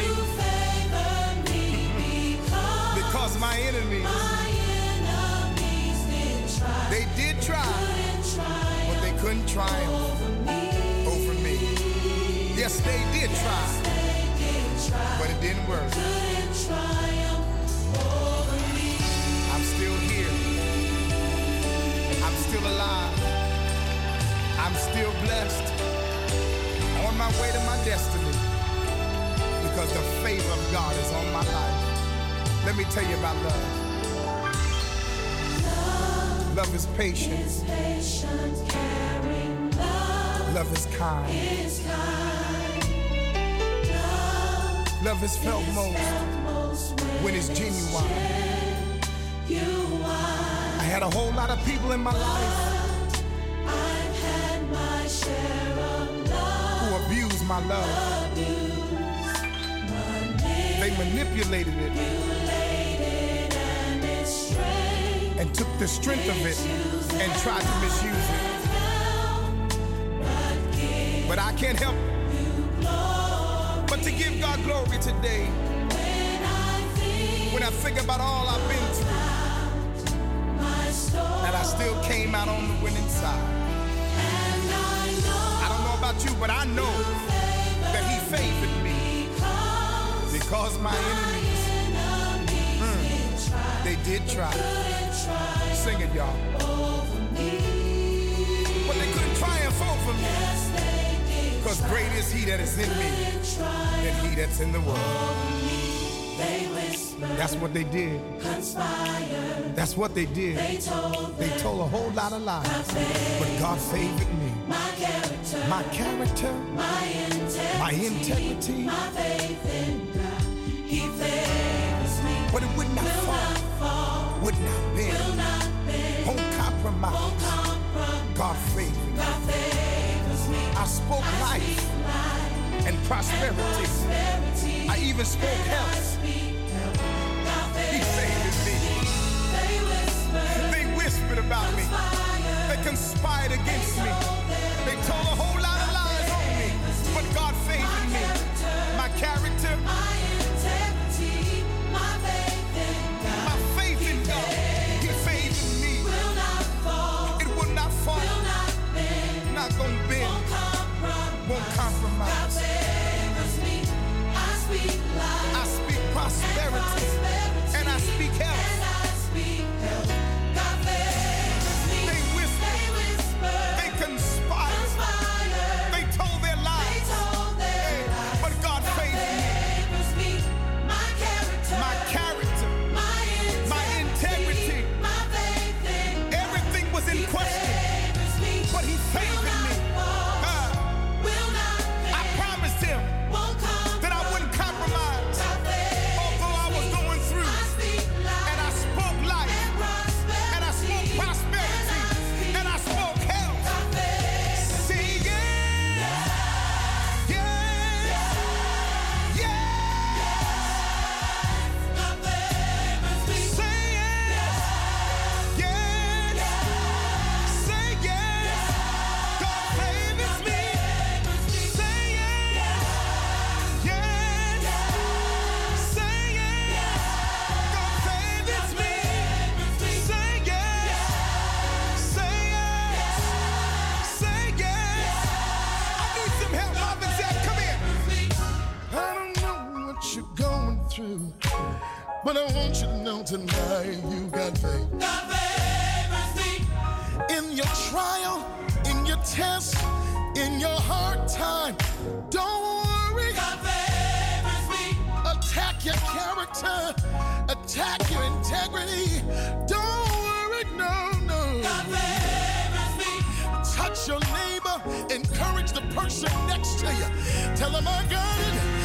because my enemies, they did try, but they couldn't triumph over me. Yes, they did try, but it didn't work. I'm still here. I'm still alive. I'm still blessed. On my way to my destiny. Because the favor of God is on my life. Let me tell you about love. Love is patient. Love is kind. Love is felt most when it's genuine. I had a whole lot of people in my life who abused my love. They manipulated it and took the strength of it and tried to misuse it. But I can't help but to give God glory today. When I think about all I've been through, and I still came out on the winning side. I don't know about you, but I know that He favored me because my enemies, mm, they did try. Sing it, y'all. But they couldn't triumph over me. Yes, Because great is He that is in me than He that's in the world. That's what they did. That's what they did. They told a whole lot of lies. But God favored me. My character, my integrity, he favors me. But it would not, will fall. not fall. Would not bend. Will not bend. Won't compromise. Won't compromise. God favors. God favors me. I spoke I life, life and, prosperity. and prosperity. I even spoke and health. health. He favors me. They whispered, they whispered about conspired. me. They conspired against they me. They told a whole In your trial, in your test, in your hard time, don't worry. Attack your character, attack your integrity. Don't worry, no, no. Touch your neighbor, encourage the person next to you. Tell them I got it.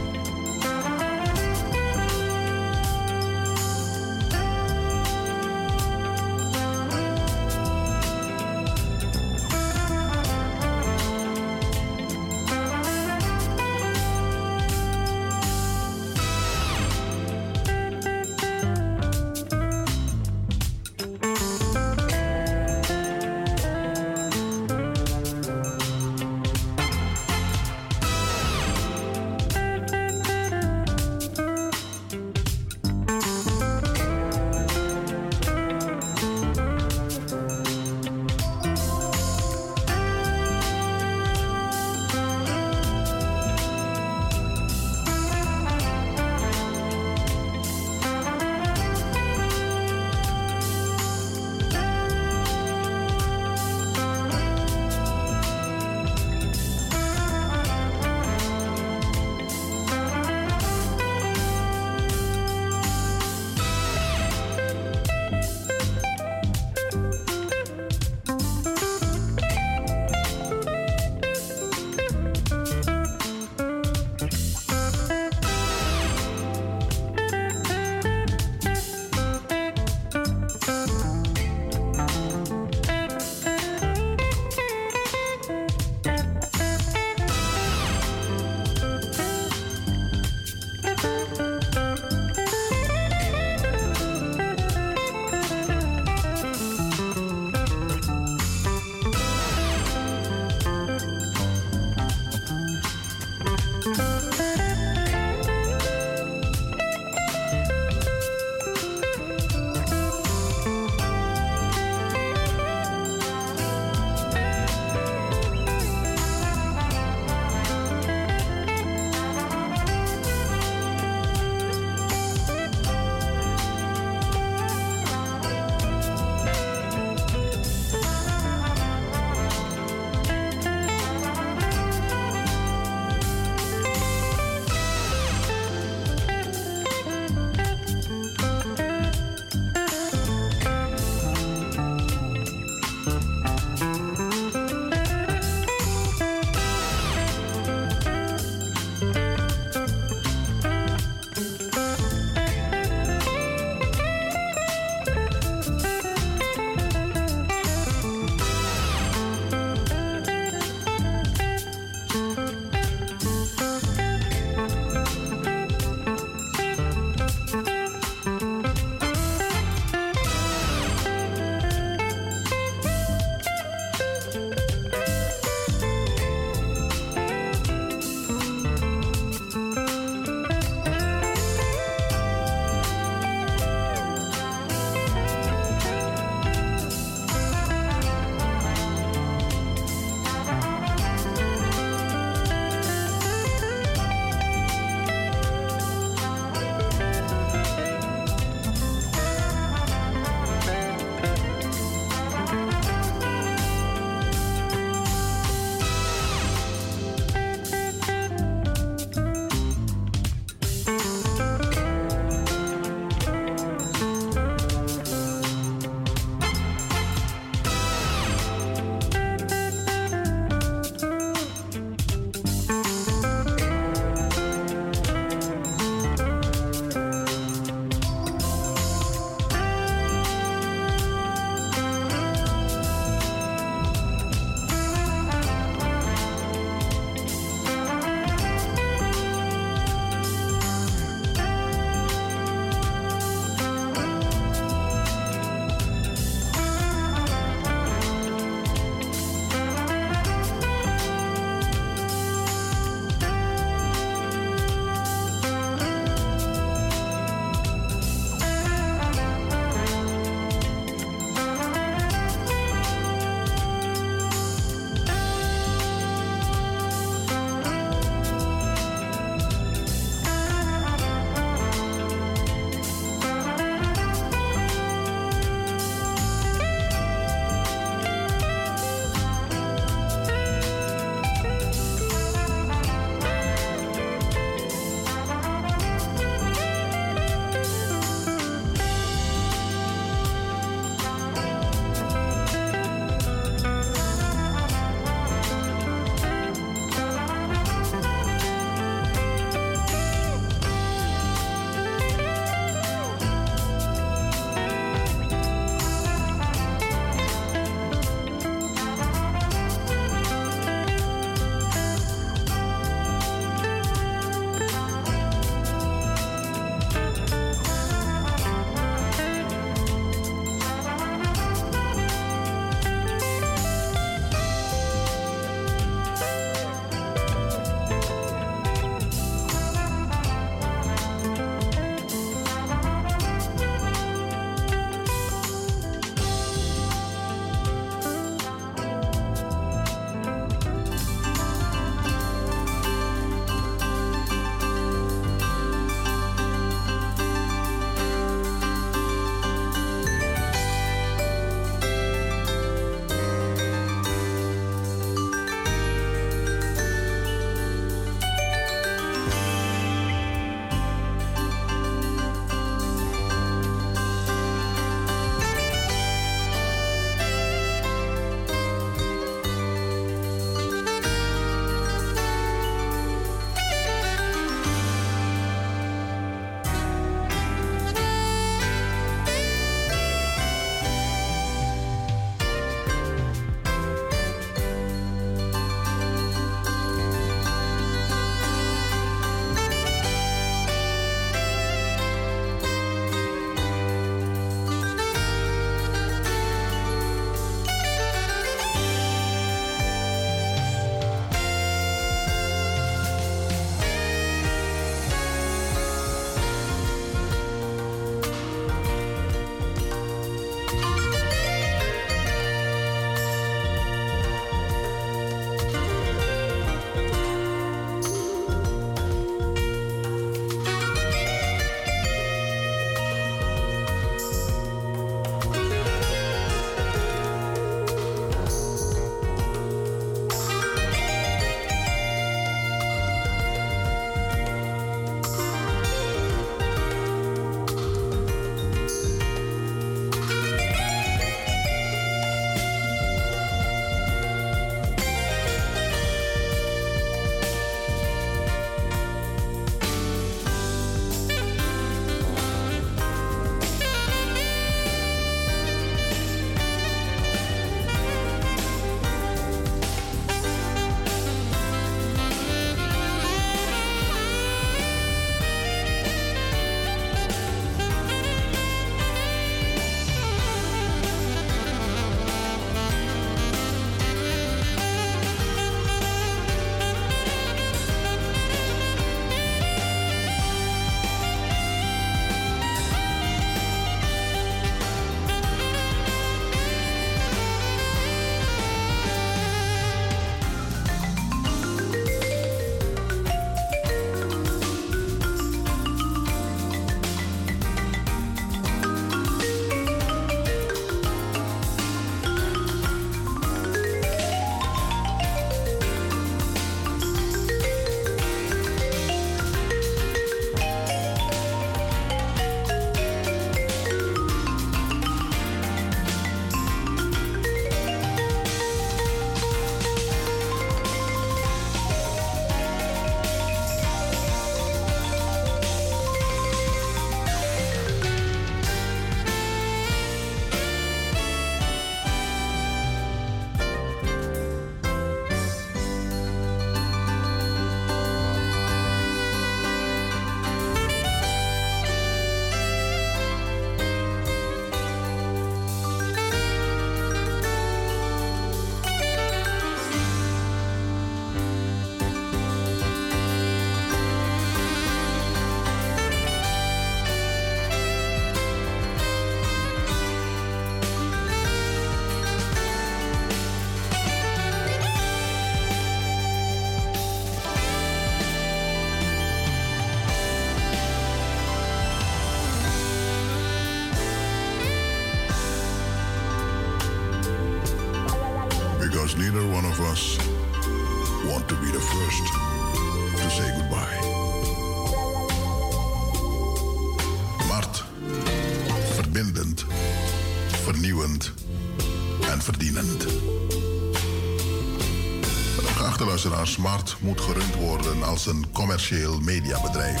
Geachte luisteraars, Smart moet gerund worden als een commercieel mediabedrijf.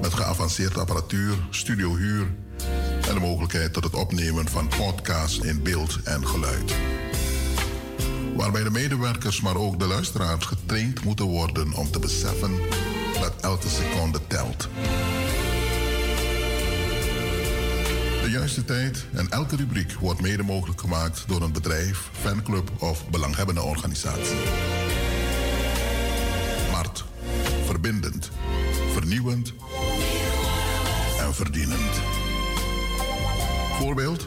Met geavanceerde apparatuur, studiohuur en de mogelijkheid tot het opnemen van podcasts in beeld en geluid. Waarbij de medewerkers, maar ook de luisteraars getraind moeten worden om te beseffen dat elke seconde telt. De juiste tijd en elke rubriek wordt mede mogelijk gemaakt door een bedrijf, fanclub of belanghebbende organisatie. En verdienend. Voorbeeld?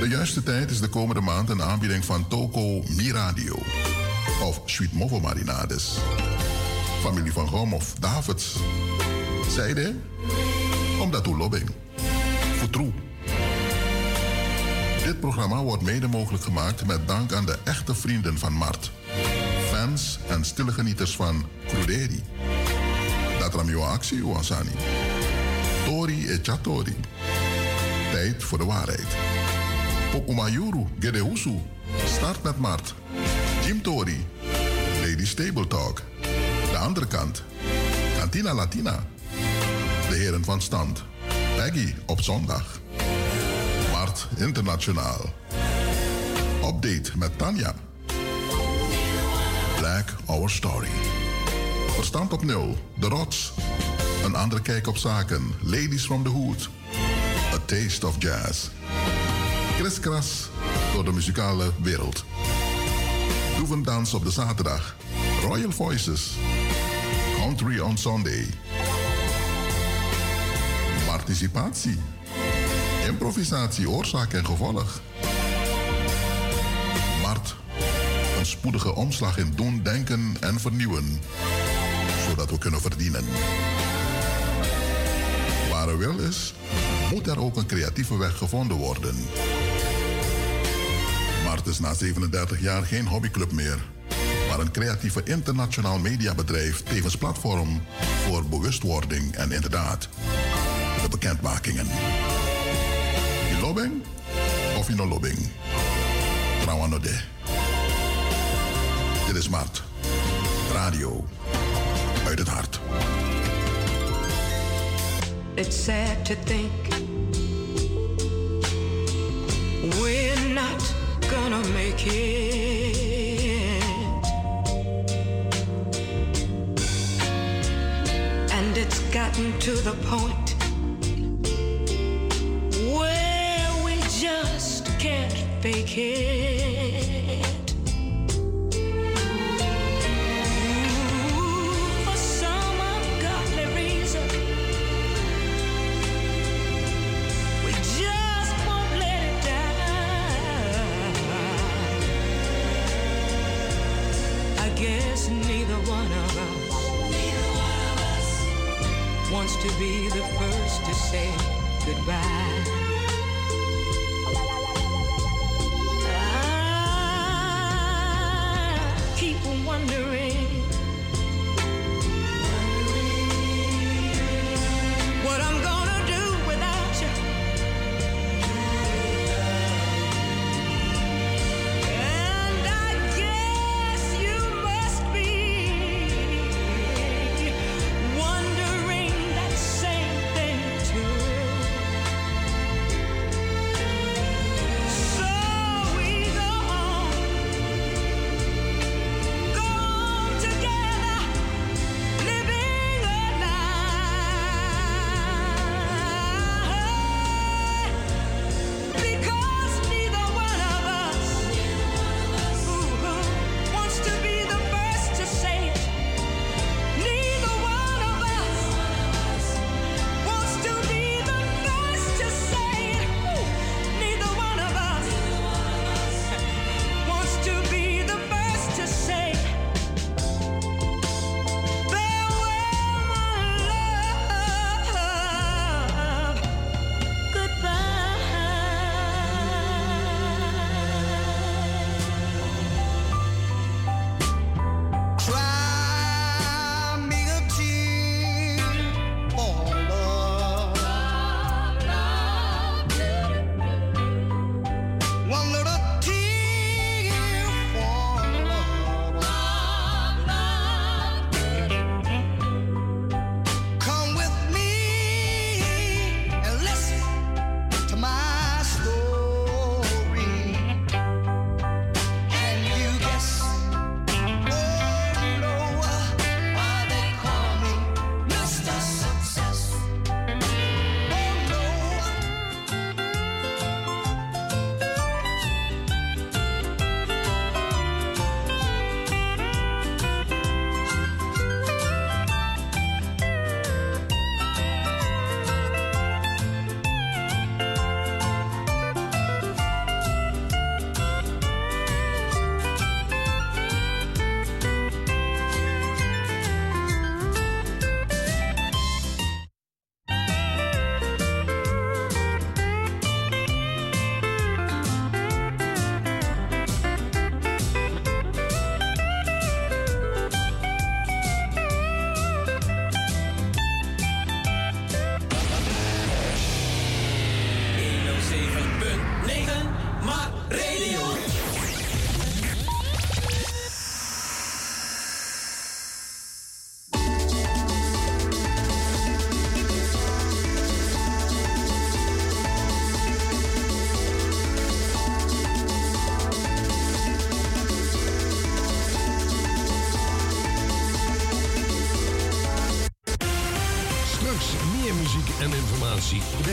De juiste tijd is de komende maand een aanbieding van Toko Miradio of Sweet Movo Marinades. Familie van Gom of Davids. Zijde? Omdat u lobbing. Vertroe. Dit programma wordt mede mogelijk gemaakt met dank aan de echte vrienden van Mart. Fans en stille genieters van Cruderi. Dat ramio actie, Wansani. Tori e Chatori. Tijd voor de waarheid. Pokumayuru, Gedehusu. Start met Mart. Jim Tori. Lady Stable Talk. De andere kant. Cantina Latina. De heren van stand. Peggy op zondag. Mart Internationaal. Update met Tanja. Black Our Story. Verstand op nul. De Rots. Een andere kijk op zaken. Ladies from the Hood. A Taste of Jazz. Kriskras door de muzikale wereld. Doevendans op de zaterdag. Royal Voices. Country on Sunday. Participatie. Improvisatie, oorzaak en gevolg. Mart. Een spoedige omslag in doen, denken en vernieuwen. Zodat we kunnen verdienen. Waar er wil is, moet er ook een creatieve weg gevonden worden. Mart is na 37 jaar geen hobbyclub meer, maar een creatieve internationaal mediabedrijf tevens platform voor bewustwording en inderdaad de bekendmakingen. In lobbing of in lobbing? Trouwanode. Dit is Mart. Radio hart. It's sad to think we're not gonna make it. And it's gotten to the point where we just can't fake it.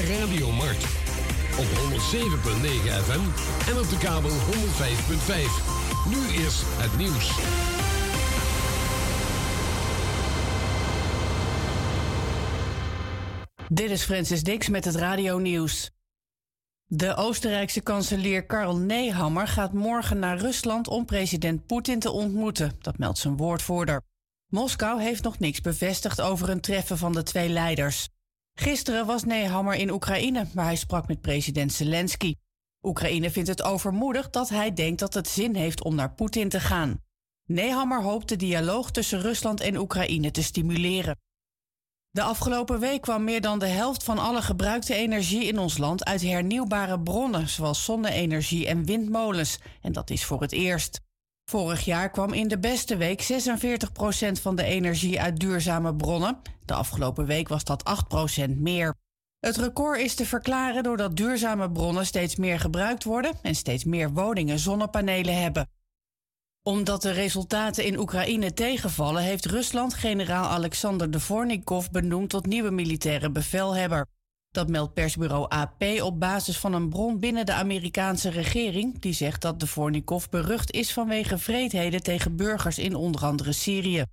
Radio Markt. Op 107.9 FM en op de kabel 105.5. Nu is het nieuws. Dit is Francis Dix met het Radio Nieuws. De Oostenrijkse kanselier Karl Nehammer gaat morgen naar Rusland om president Poetin te ontmoeten. Dat meldt zijn woordvoerder. Moskou heeft nog niks bevestigd over een treffen van de twee leiders. Gisteren was Nehammer in Oekraïne, waar hij sprak met president Zelensky. Oekraïne vindt het overmoedig dat hij denkt dat het zin heeft om naar Poetin te gaan. Nehammer hoopt de dialoog tussen Rusland en Oekraïne te stimuleren. De afgelopen week kwam meer dan de helft van alle gebruikte energie in ons land uit hernieuwbare bronnen, zoals zonne-energie en windmolens. En dat is voor het eerst. Vorig jaar kwam in de beste week 46% van de energie uit duurzame bronnen. De afgelopen week was dat 8% meer. Het record is te verklaren doordat duurzame bronnen steeds meer gebruikt worden en steeds meer woningen zonnepanelen hebben omdat de resultaten in Oekraïne tegenvallen, heeft Rusland generaal Alexander Dvornikov benoemd tot nieuwe militaire bevelhebber. Dat meldt persbureau AP op basis van een bron binnen de Amerikaanse regering, die zegt dat Dvornikov berucht is vanwege vreedheden tegen burgers in onder andere Syrië.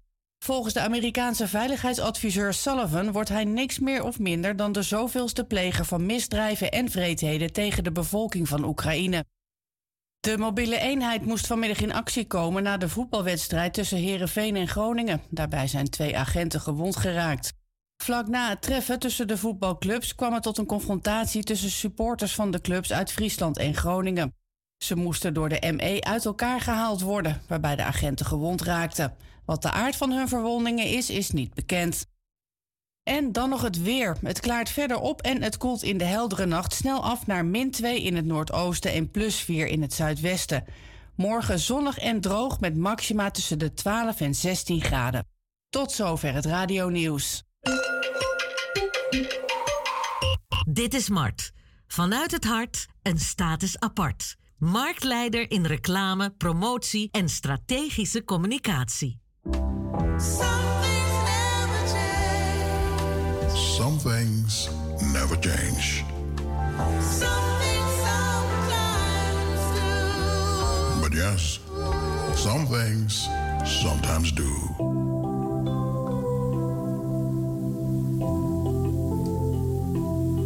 Volgens de Amerikaanse veiligheidsadviseur Sullivan wordt hij niks meer of minder dan de zoveelste pleger van misdrijven en vreedheden tegen de bevolking van Oekraïne. De mobiele eenheid moest vanmiddag in actie komen na de voetbalwedstrijd tussen Herenveen en Groningen. Daarbij zijn twee agenten gewond geraakt. Vlak na het treffen tussen de voetbalclubs kwam het tot een confrontatie tussen supporters van de clubs uit Friesland en Groningen. Ze moesten door de ME uit elkaar gehaald worden, waarbij de agenten gewond raakten. Wat de aard van hun verwondingen is, is niet bekend. En dan nog het weer. Het klaart verder op en het koelt in de heldere nacht snel af naar min 2 in het noordoosten en plus 4 in het zuidwesten. Morgen zonnig en droog met maxima tussen de 12 en 16 graden. Tot zover het radio nieuws. Dit is Mart. Vanuit het hart een status apart. Marktleider in reclame, promotie en strategische communicatie. Some things never change. But yes, some things sometimes do.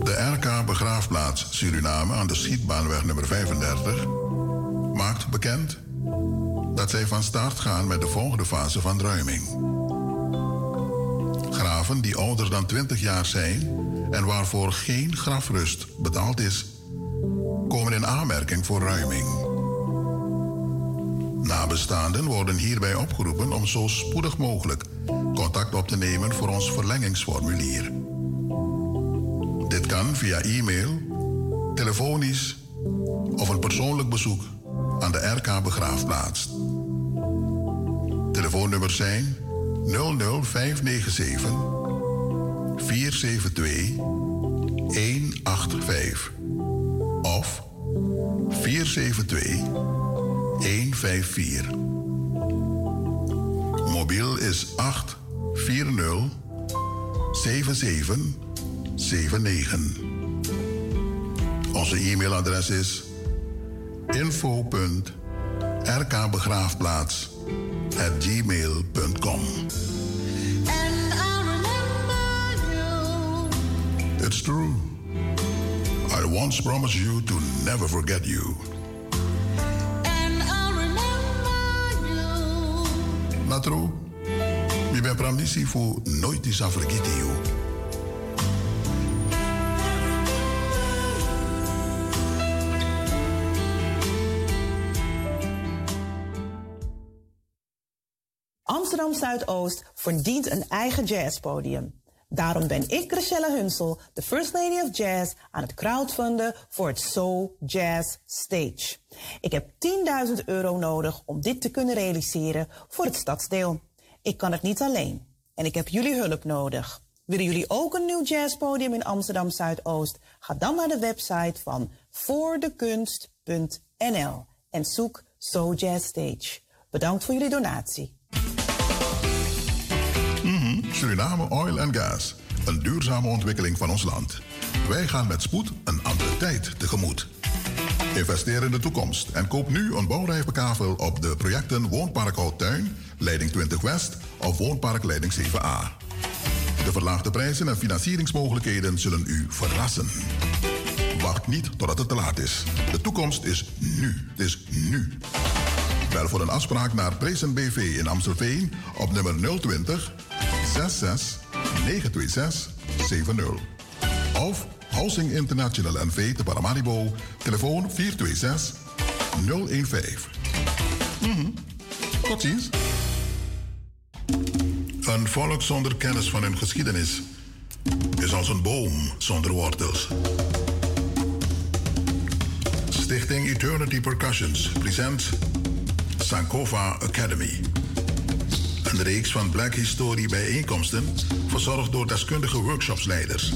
De RK Begraafplaats Suriname aan de Schietbaanweg nummer 35 maakt bekend dat zij van start gaan met de volgende fase van ruiming. Graven die ouder dan 20 jaar zijn en waarvoor geen grafrust betaald is, komen in aanmerking voor ruiming. Nabestaanden worden hierbij opgeroepen om zo spoedig mogelijk contact op te nemen voor ons verlengingsformulier. Dit kan via e-mail, telefonisch of een persoonlijk bezoek aan de RK Begraafplaats. Telefoonnummers zijn 00597 472 185 of 472 154. Mobiel is 840 7779. Onze e-mailadres is info.rkbegraafplaats at gmail.com. It's true. I once promised you to never forget you. Natro, mi ben pramdisi fu nooit is vergeten you. Amsterdam Zuidoost verdient een eigen jazzpodium. Daarom ben ik, Chriselle Hunsel, de First Lady of Jazz, aan het crowdfunden voor het Soul Jazz Stage. Ik heb 10.000 euro nodig om dit te kunnen realiseren voor het stadsdeel. Ik kan het niet alleen en ik heb jullie hulp nodig. Willen jullie ook een nieuw jazzpodium in Amsterdam Zuidoost? Ga dan naar de website van voordekunst.nl en zoek Soul Jazz Stage. Bedankt voor jullie donatie. Suriname Oil and Gas. een duurzame ontwikkeling van ons land. Wij gaan met spoed een andere tijd tegemoet. Investeer in de toekomst en koop nu een bouwrijfbekavel op de projecten Woonpark Houttuin, Leiding 20 West of Woonpark Leiding 7A. De verlaagde prijzen en financieringsmogelijkheden zullen u verrassen. Wacht niet totdat het te laat is. De toekomst is nu. Het is nu. Bel voor een afspraak naar Prezen BV in Amstelveen op nummer 020 66 926 70. Of Housing International NV te Paramaribo, telefoon 426 015. Mhm. Tot ziens. Een volk zonder kennis van hun geschiedenis is als een boom zonder wortels. Stichting Eternity Percussions present Sankova Academy. Een reeks van Black History bijeenkomsten, verzorgd door deskundige workshopsleiders.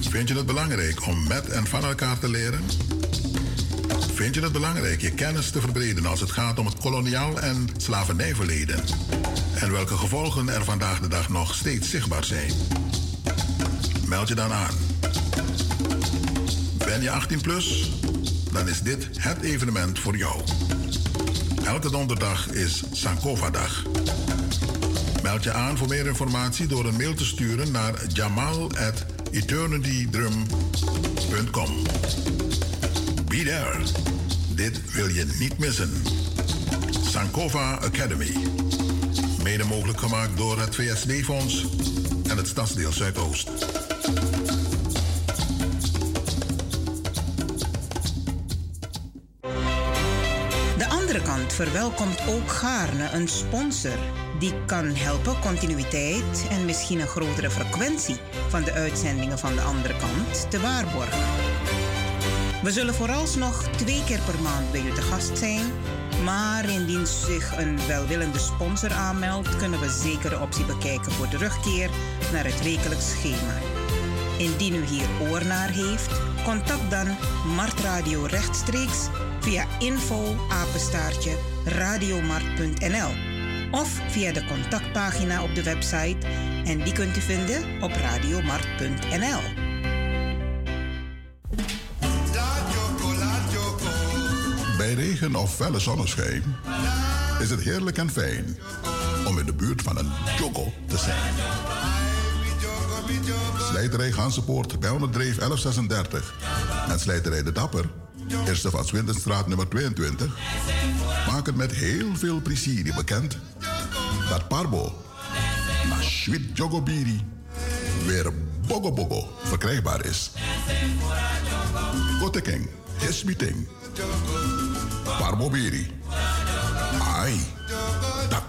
Vind je het belangrijk om met en van elkaar te leren? Vind je het belangrijk je kennis te verbreden als het gaat om het koloniaal en slavernijverleden? En welke gevolgen er vandaag de dag nog steeds zichtbaar zijn? Meld je dan aan. Ben je 18 plus? Dan is dit het evenement voor jou. Elke donderdag is Sankova-dag. Meld je aan voor meer informatie door een mail te sturen naar jamal@eternitydrum.com. Be there. Dit wil je niet missen. Sankova Academy. Mede mogelijk gemaakt door het VSD-fonds en het Stadsdeel Zuidoost. Andere kant verwelkomt ook gaarne een sponsor die kan helpen continuïteit en misschien een grotere frequentie van de uitzendingen van de andere kant te waarborgen. We zullen vooralsnog twee keer per maand bij u te gast zijn, maar indien zich een welwillende sponsor aanmeldt, kunnen we zeker de optie bekijken voor terugkeer naar het wekelijks schema. Indien u hier oor naar heeft, contact dan Mart Radio rechtstreeks via info of via de contactpagina op de website en die kunt u vinden op radiomart.nl. Bij regen of felle zonneschijn is het heerlijk en fijn om in de buurt van een jogo te zijn. Slijterij Gansenpoort bij 100 Dreef 1136 en Slijterij De Dapper, eerste van Swindenstraat nummer 22, maken met heel veel plezier bekend. Dat Parbo, na Jogobiri, weer Bogo verkrijgbaar is. Koteking, Hismiting, Parbo Biri, Ai, dat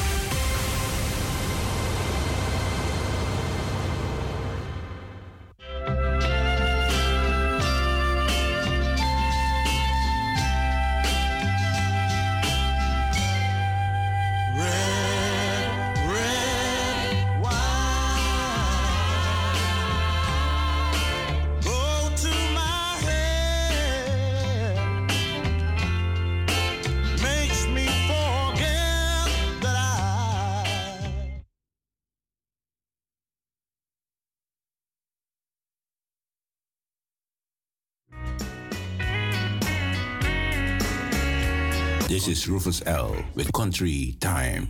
This is Rufus L. with Country Time.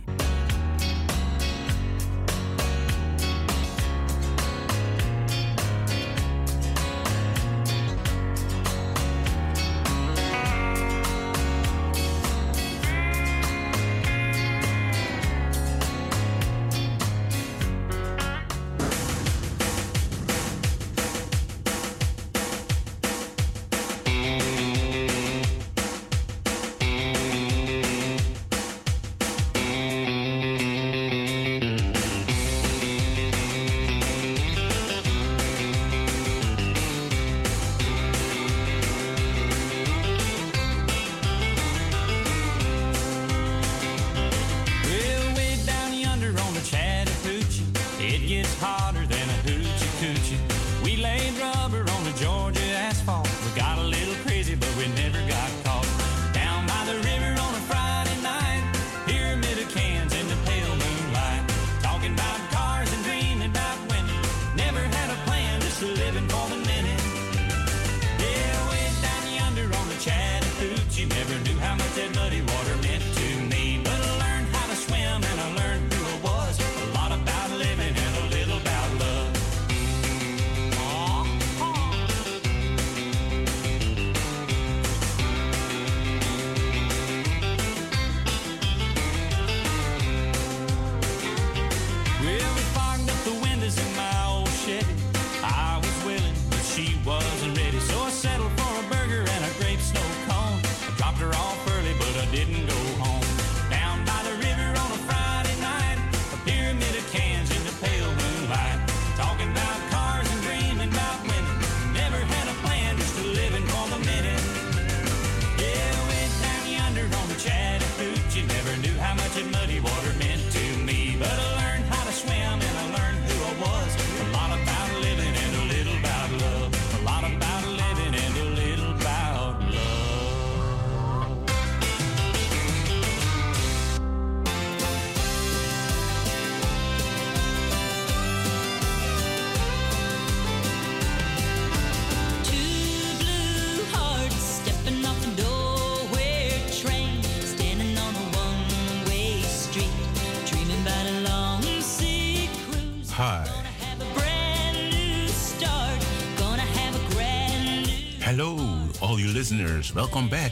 Listeners. Welcome back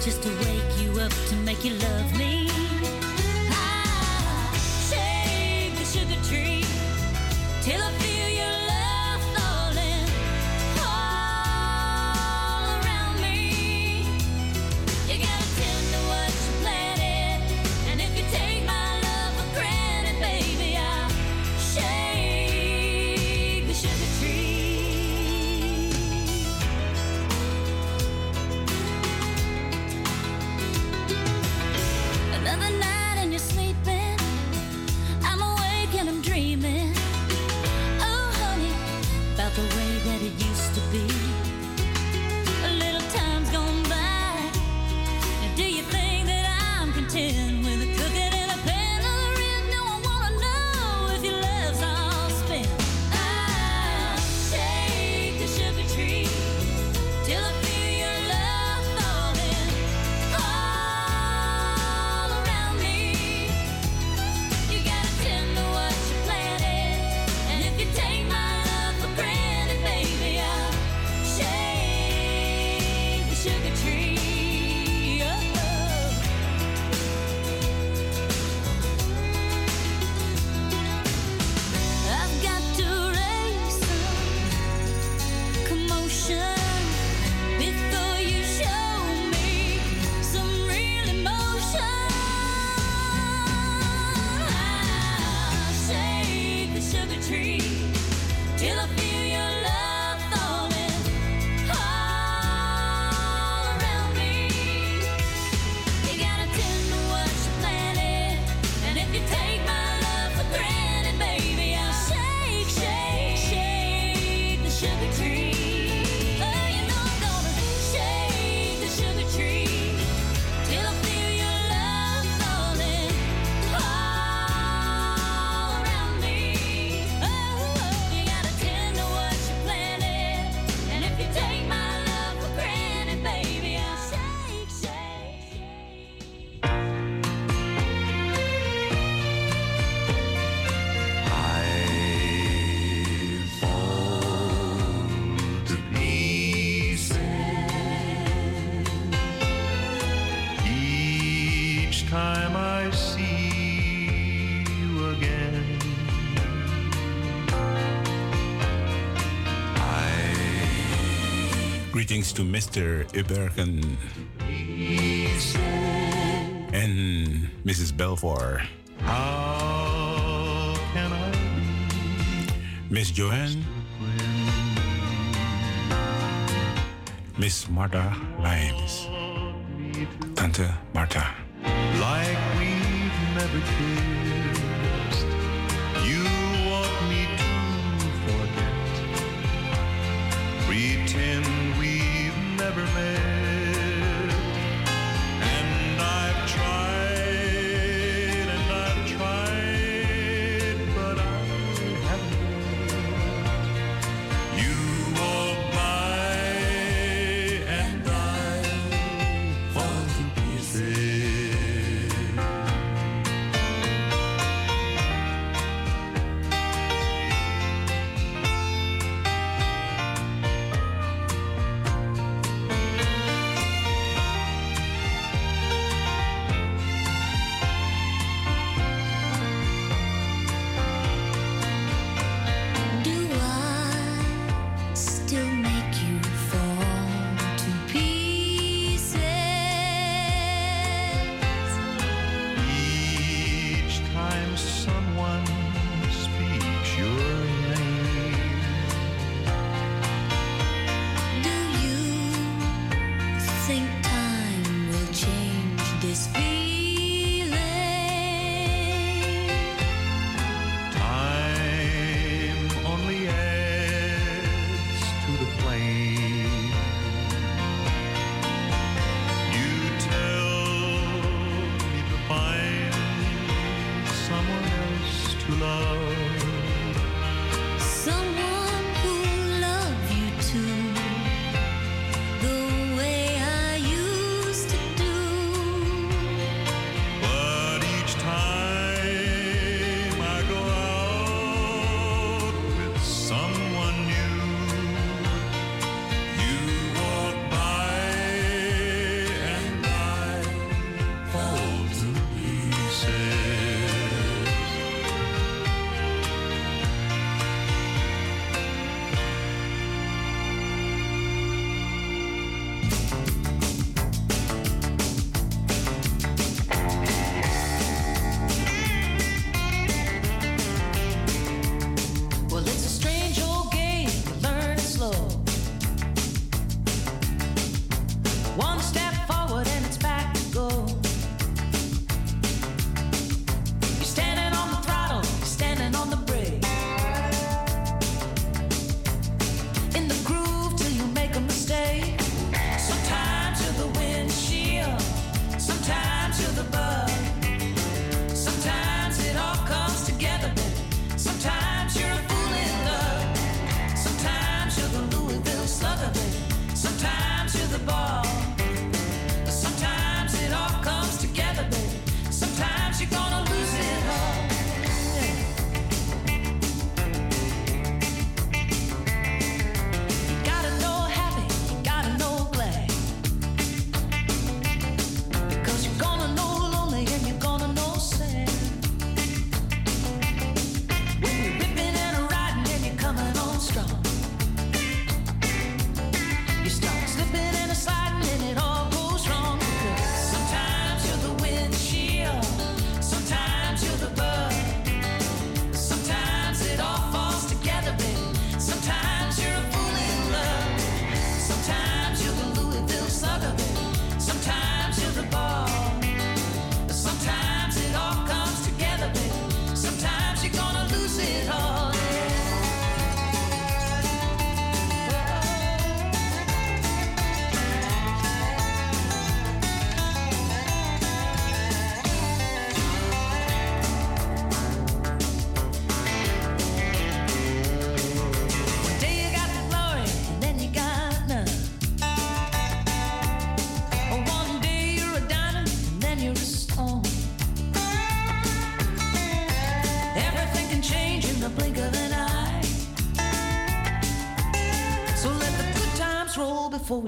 just a way thanks to Mr. Ubergen and Mrs. Belvoir. Miss Joanne. Miss Marta Lyons.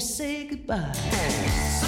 Say goodbye.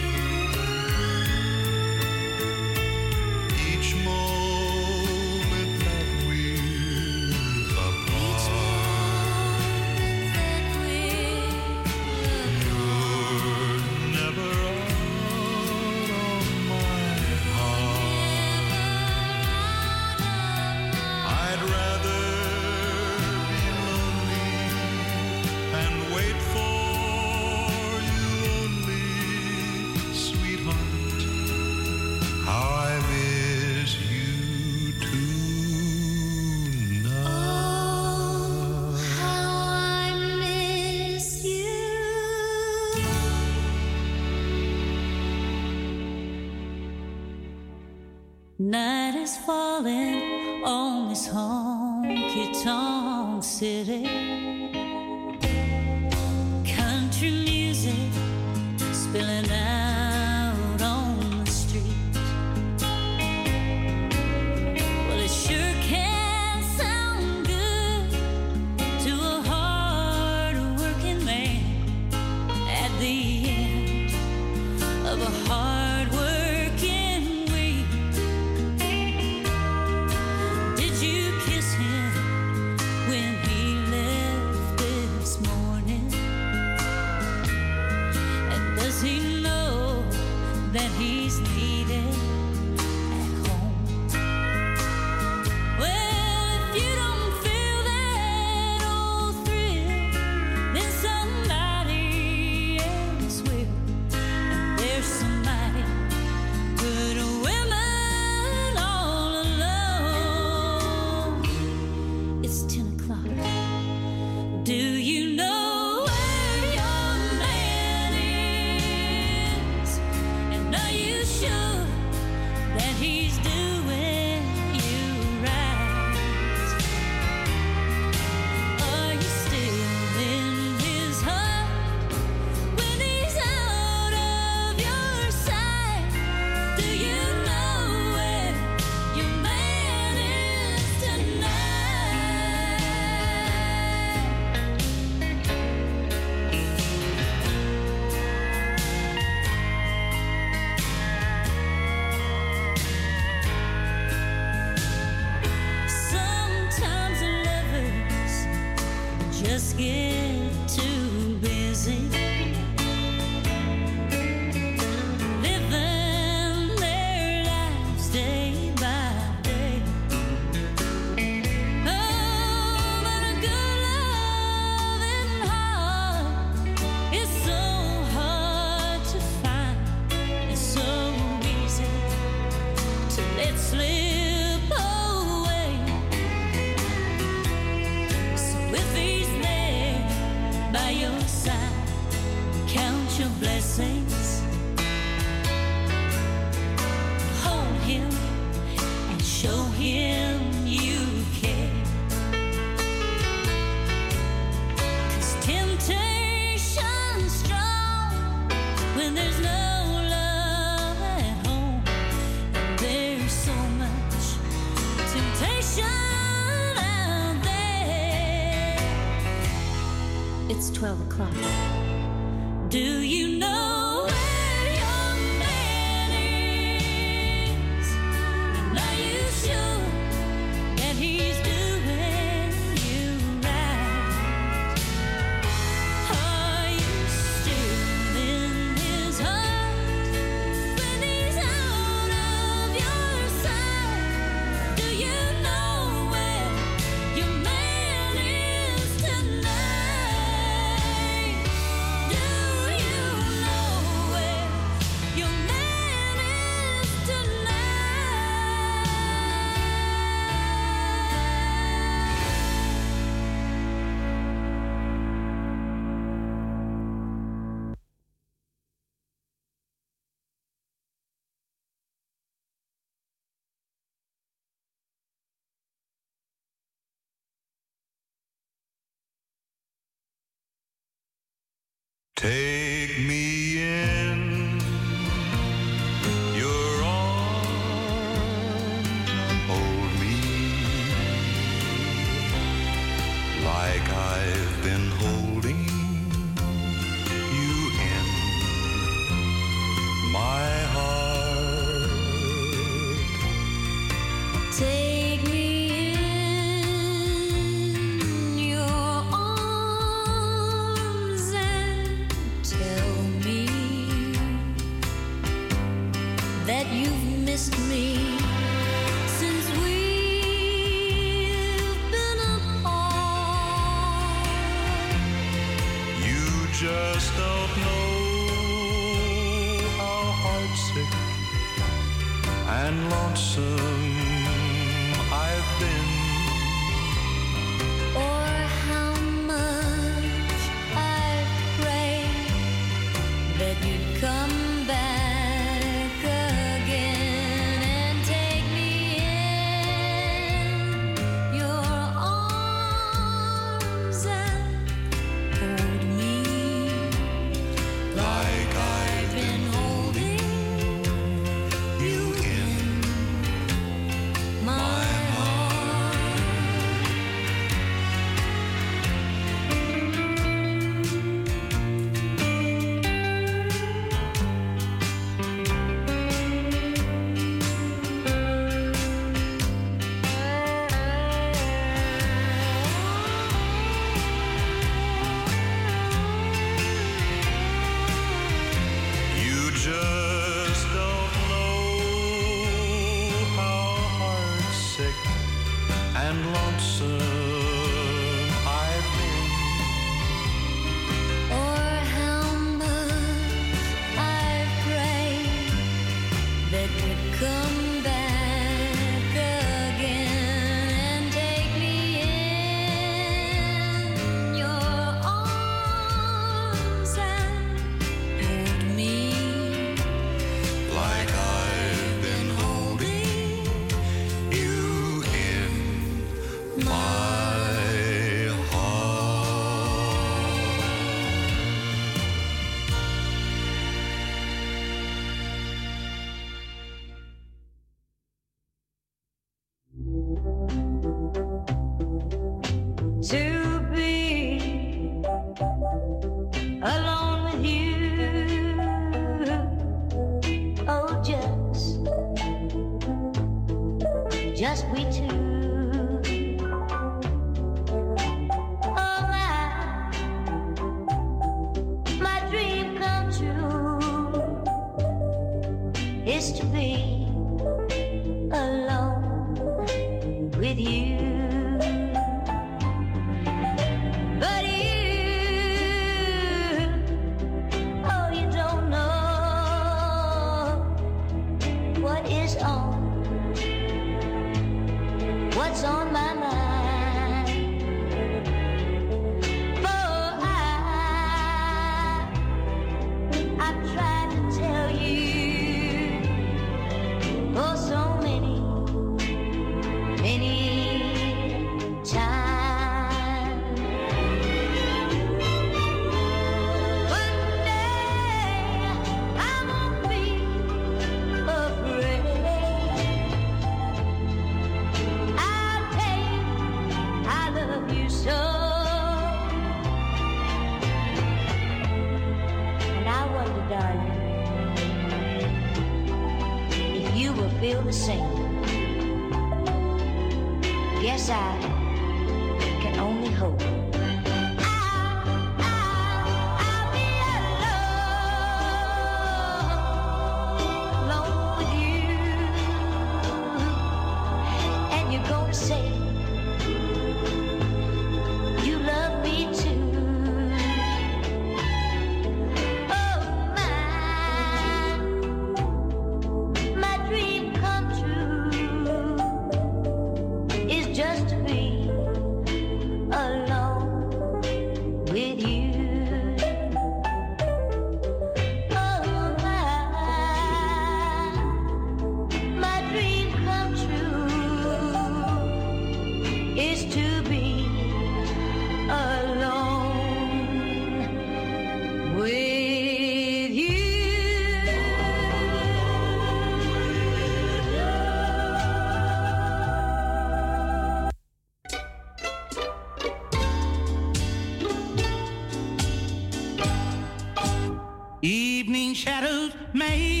shadows made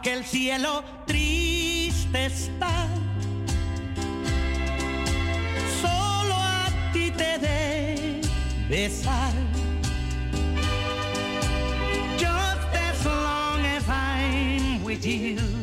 aunque el cielo triste está. Solo a ti te de besar. Just as long as I'm with you.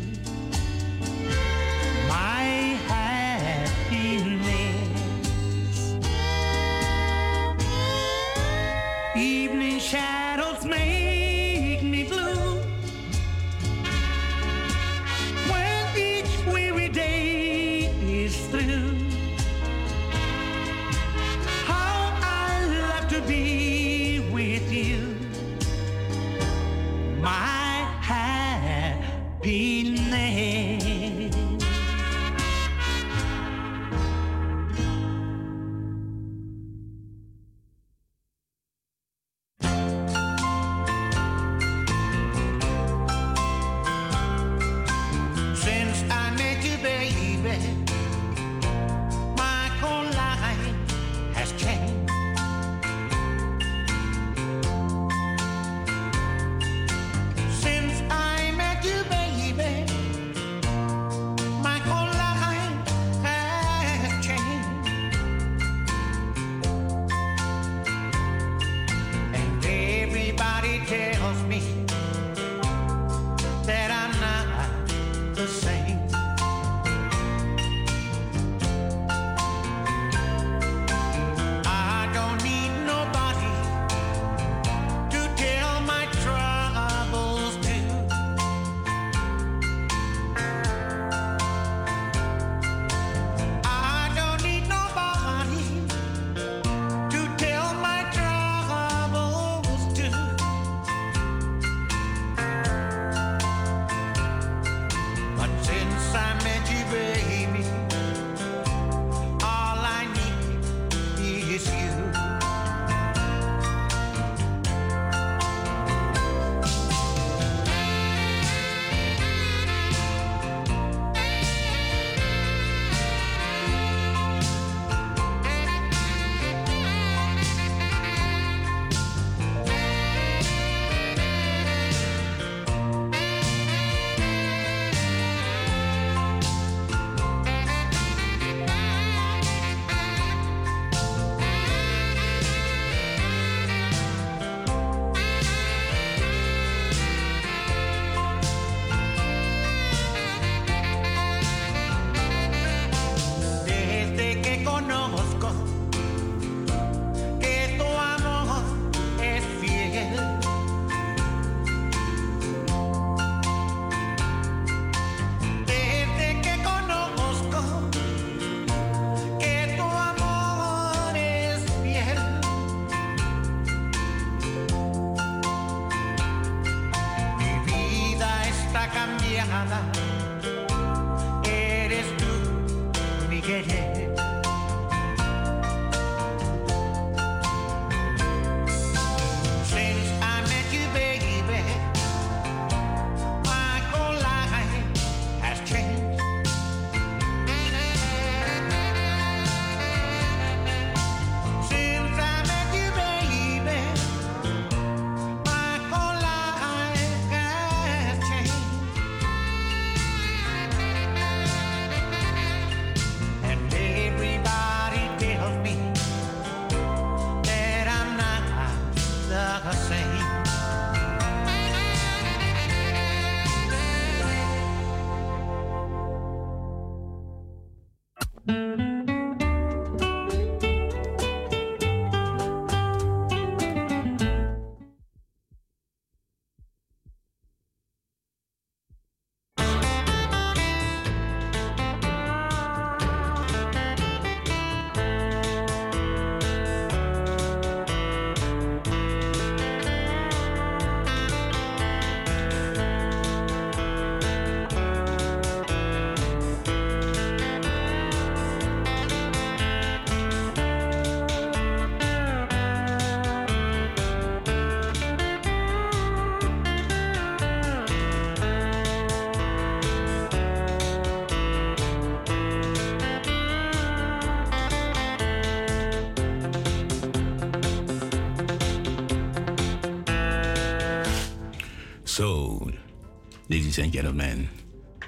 ladies and gentlemen,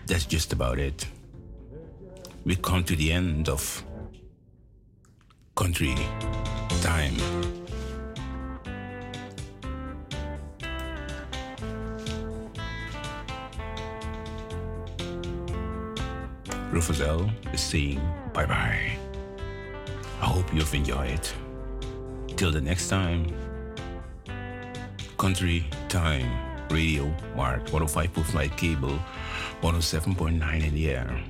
that's just about it. We come to the end of country time. Rufus L is saying bye bye. I hope you've enjoyed. Till the next time, country time. Radio Mark 105.5 cable, 107.9 in the air.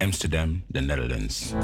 Amsterdam, the Netherlands.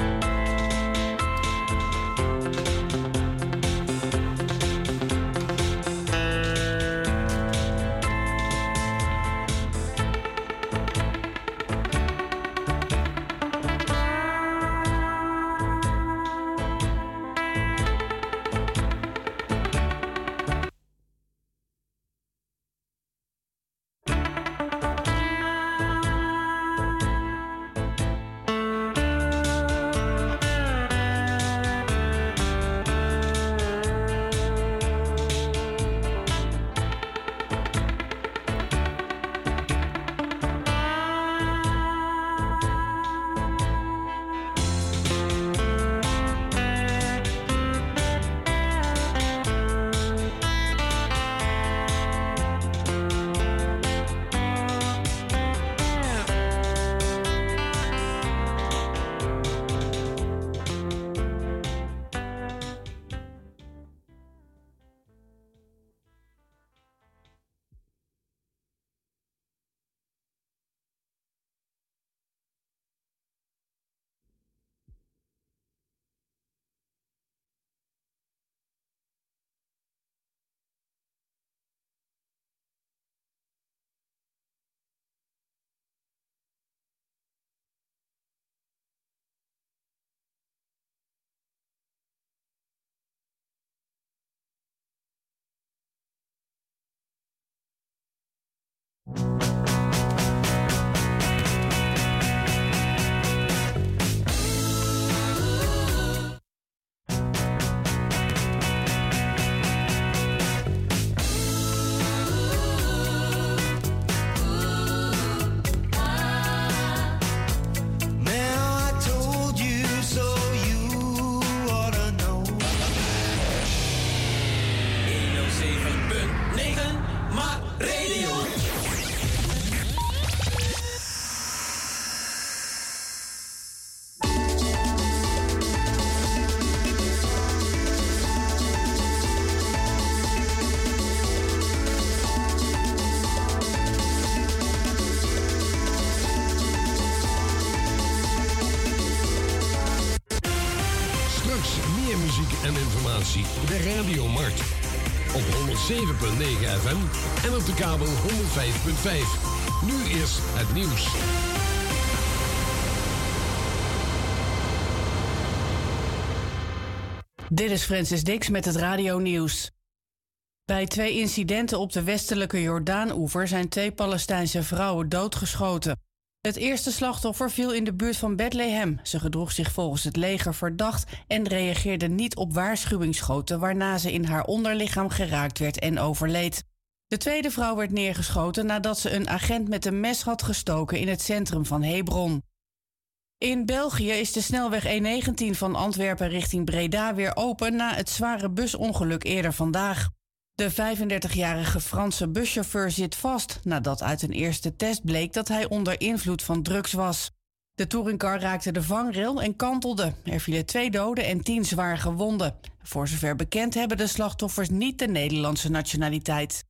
De Radiomarkt. Op 107.9 FM en op de kabel 105.5. Nu eerst het nieuws. Dit is Francis Dix met het Radio Nieuws. Bij twee incidenten op de westelijke Jordaan-oever zijn twee Palestijnse vrouwen doodgeschoten. Het eerste slachtoffer viel in de buurt van Bethlehem. Ze gedroeg zich volgens het leger verdacht en reageerde niet op waarschuwingsschoten, waarna ze in haar onderlichaam geraakt werd en overleed. De tweede vrouw werd neergeschoten nadat ze een agent met een mes had gestoken in het centrum van Hebron. In België is de snelweg E19 van Antwerpen richting Breda weer open na het zware busongeluk eerder vandaag. De 35-jarige Franse buschauffeur zit vast nadat uit een eerste test bleek dat hij onder invloed van drugs was. De touringcar raakte de vangrail en kantelde. Er vielen twee doden en tien zwaar gewonden. Voor zover bekend hebben de slachtoffers niet de Nederlandse nationaliteit.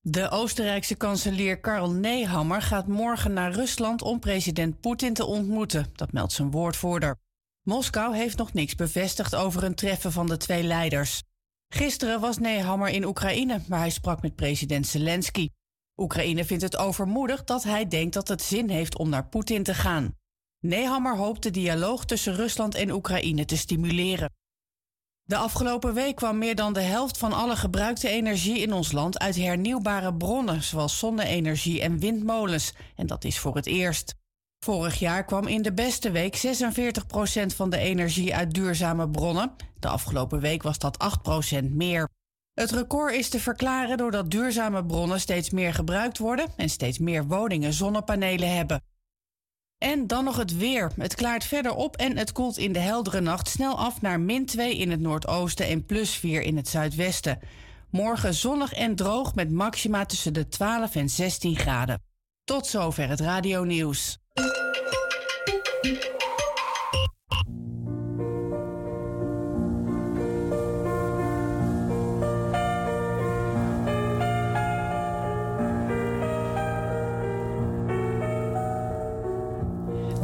De Oostenrijkse kanselier Karl Nehammer gaat morgen naar Rusland om president Poetin te ontmoeten, dat meldt zijn woordvoerder. Moskou heeft nog niks bevestigd over een treffen van de twee leiders. Gisteren was Nehammer in Oekraïne, waar hij sprak met president Zelensky. Oekraïne vindt het overmoedig dat hij denkt dat het zin heeft om naar Poetin te gaan. Nehammer hoopt de dialoog tussen Rusland en Oekraïne te stimuleren. De afgelopen week kwam meer dan de helft van alle gebruikte energie in ons land uit hernieuwbare bronnen, zoals zonne-energie en windmolens. En dat is voor het eerst. Vorig jaar kwam in de beste week 46% van de energie uit duurzame bronnen. De afgelopen week was dat 8% meer. Het record is te verklaren doordat duurzame bronnen steeds meer gebruikt worden en steeds meer woningen zonnepanelen hebben. En dan nog het weer. Het klaart verder op en het koelt in de heldere nacht snel af naar min 2 in het noordoosten en plus 4 in het zuidwesten. Morgen zonnig en droog met maxima tussen de 12 en 16 graden. Tot zover het radionieuws.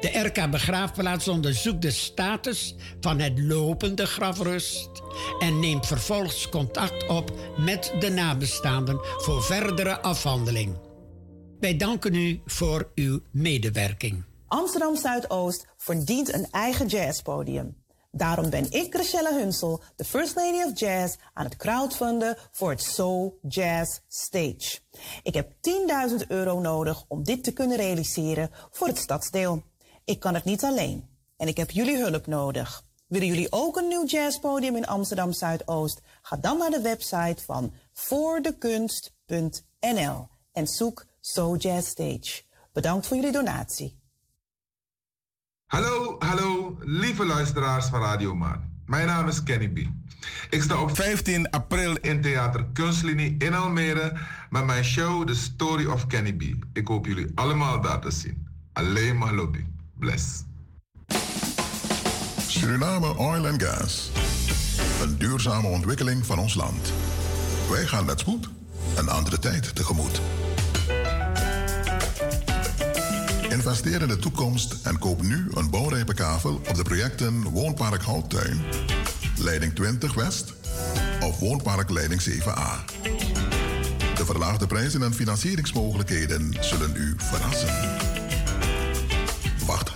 De RK Begraafplaats onderzoekt de status van het lopende grafrust en neemt vervolgens contact op met de nabestaanden voor verdere afhandeling. Wij danken u voor uw medewerking. Amsterdam Zuidoost verdient een eigen jazzpodium. Daarom ben ik, Chriselle Hunsel, de First Lady of Jazz, aan het crowdfunden voor het Soul Jazz Stage. Ik heb 10.000 euro nodig om dit te kunnen realiseren voor het stadsdeel. Ik kan het niet alleen en ik heb jullie hulp nodig. Willen jullie ook een nieuw jazzpodium in Amsterdam Zuidoost? Ga dan naar de website van voordekunst.nl en zoek Soul Jazz Stage. Bedankt voor jullie donatie. Hallo, hallo, lieve luisteraars van Radio Maan. Mijn naam is Kenny B. Ik sta op 15 april in Theater Kunstlinie in Almere met mijn show The Story of Kenny B. Ik hoop jullie allemaal daar te zien. Alleen maar lobby. Bless. Suriname Oil and Gas. Een duurzame ontwikkeling van ons land. Wij gaan met spoed een andere tijd tegemoet. Investeer in de toekomst en koop nu een bouwrijpe kavel op de projecten Woonpark Houttuin, Leiding 20 West of Woonpark Leiding 7A. De verlaagde prijzen en financieringsmogelijkheden zullen u verrassen.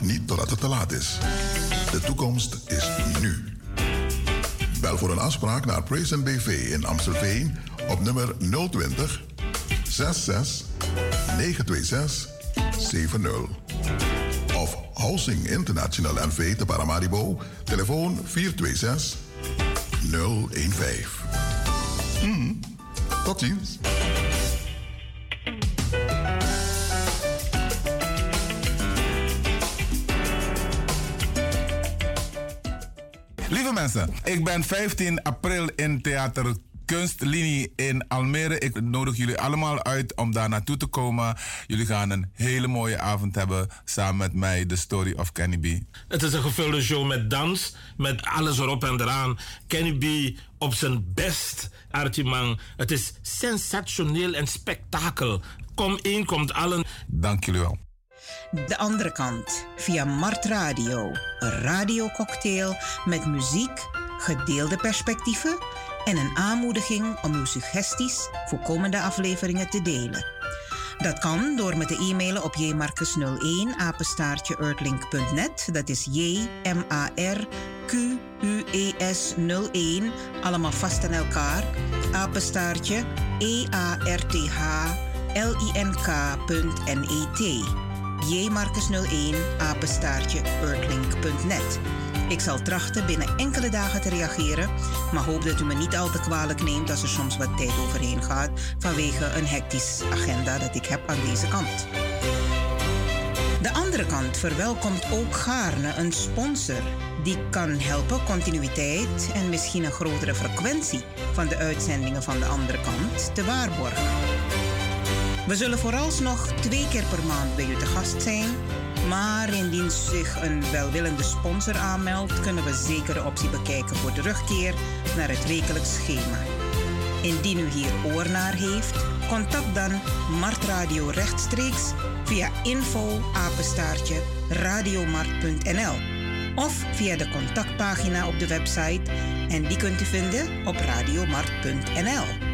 Niet totdat het te laat is. De toekomst is nu. Bel voor een afspraak naar Praise BV in Amstelveen op nummer 020 66 926 70. Of Housing International NV te Paramaribo, telefoon 426 015. Mm, tot ziens. Mensen, ik ben 15 april in Theater Kunstlinie in Almere. Ik nodig jullie allemaal uit om daar naartoe te komen. Jullie gaan een hele mooie avond hebben samen met mij, The Story of Kenny B. Het is een gevulde show met dans, met alles erop en eraan. Kenny B op zijn best, Archie Het is sensationeel en spektakel. Kom één, komt allen. Dank jullie wel. De andere kant, via Mart Radio. Een radiococktail met muziek, gedeelde perspectieven en een aanmoediging om uw suggesties voor komende afleveringen te delen. Dat kan door me te e-mailen op jmarcus01 apenstaartje earthlink.net. Dat is J M A R Q U E S 01 allemaal vast aan elkaar. Apenstaartje E A R T H L I N K.net. jmarcus01 apenstaartje earthlink.net. Ik zal trachten binnen enkele dagen te reageren, maar hoop dat u me niet al te kwalijk neemt als er soms wat tijd overheen gaat vanwege een hectisch agenda dat ik heb aan deze kant. De andere kant verwelkomt ook gaarne een sponsor die kan helpen continuïteit en misschien een grotere frequentie van de uitzendingen van de andere kant te waarborgen. We zullen vooralsnog twee keer per maand bij u te gast zijn. Maar indien zich een welwillende sponsor aanmeldt, kunnen we zeker de optie bekijken voor terugkeer naar het wekelijks schema. Indien u hier oor naar heeft, contact dan Mart Radio rechtstreeks via info radiomart.nl of via de contactpagina op de website en die kunt u vinden op radiomart.nl.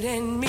getting me.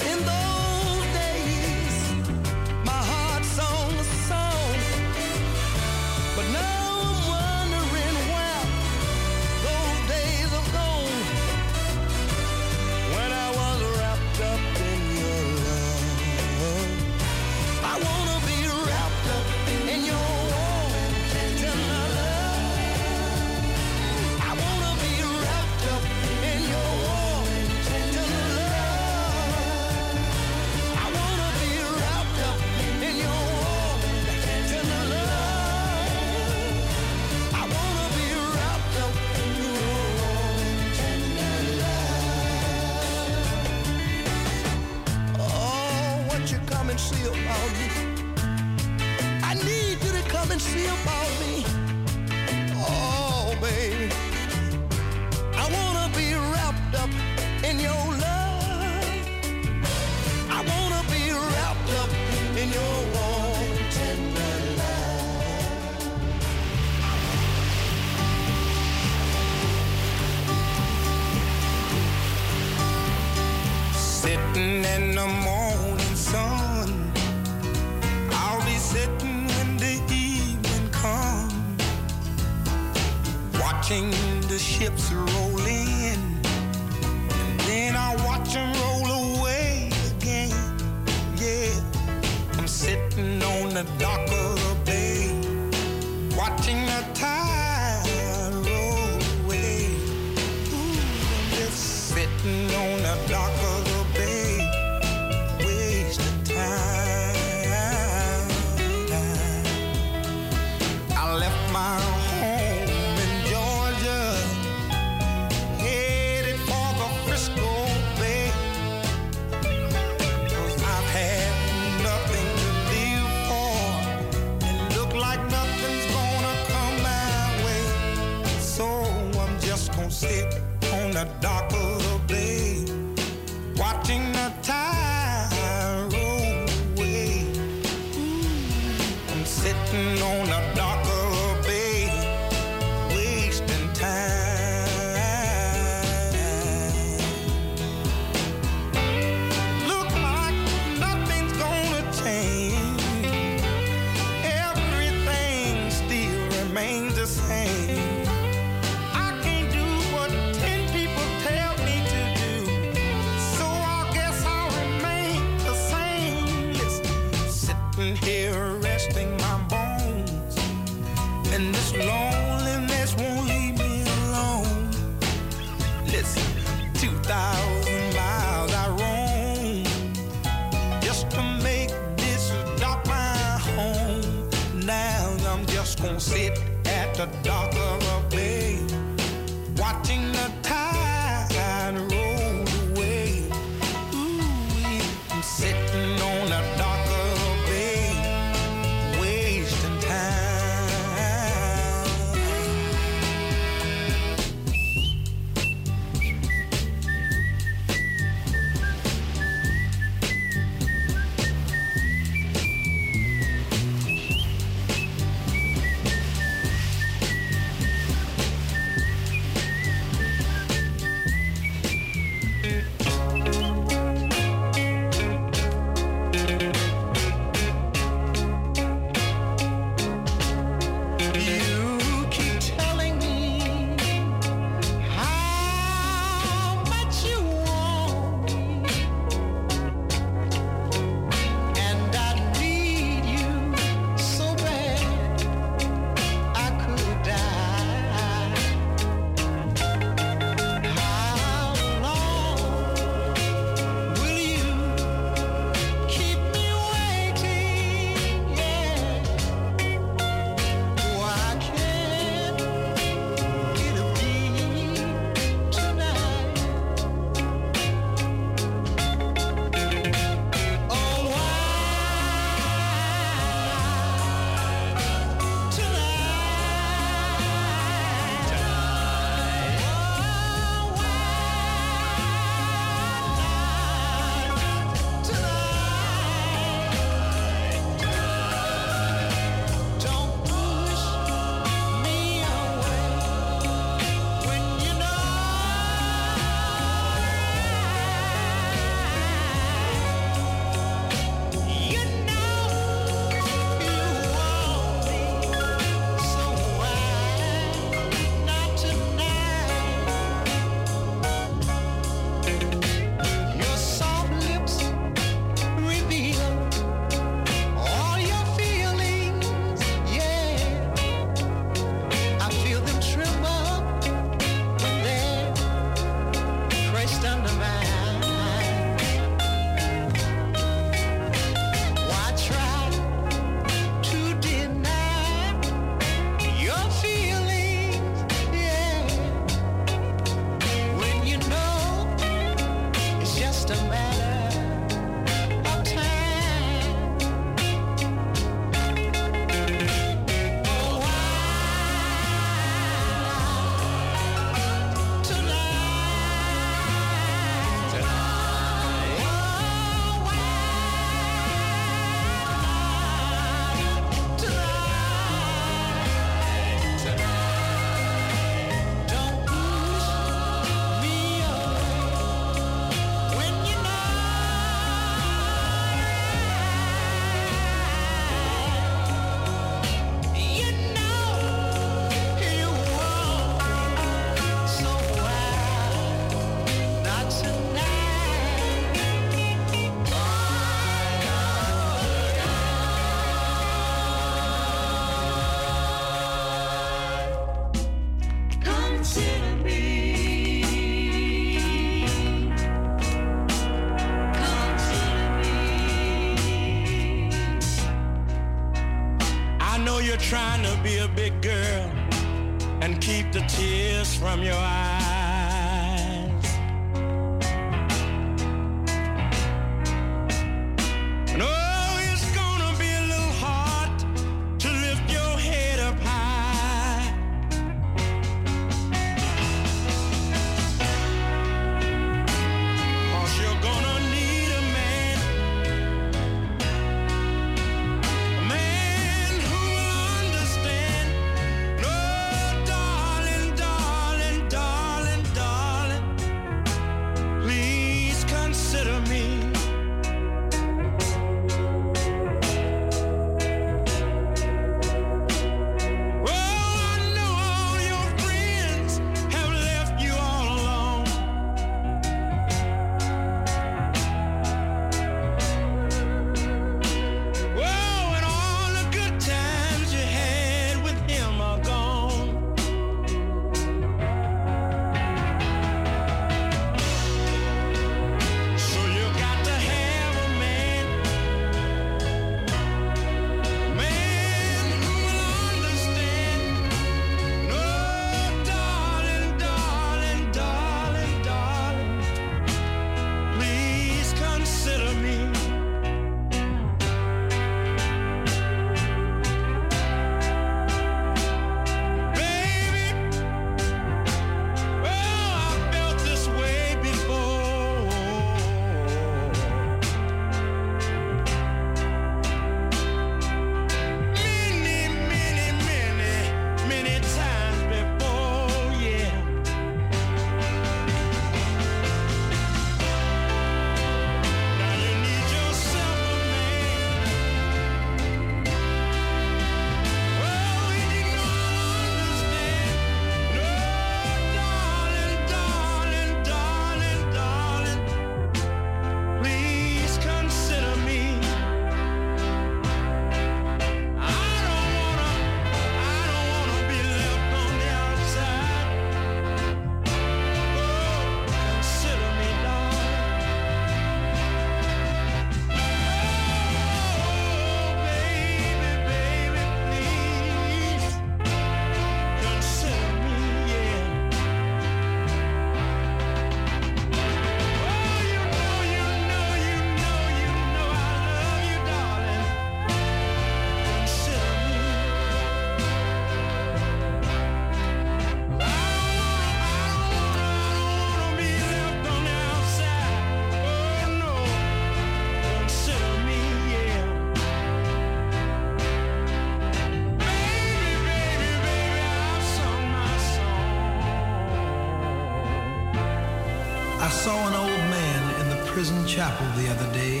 the other day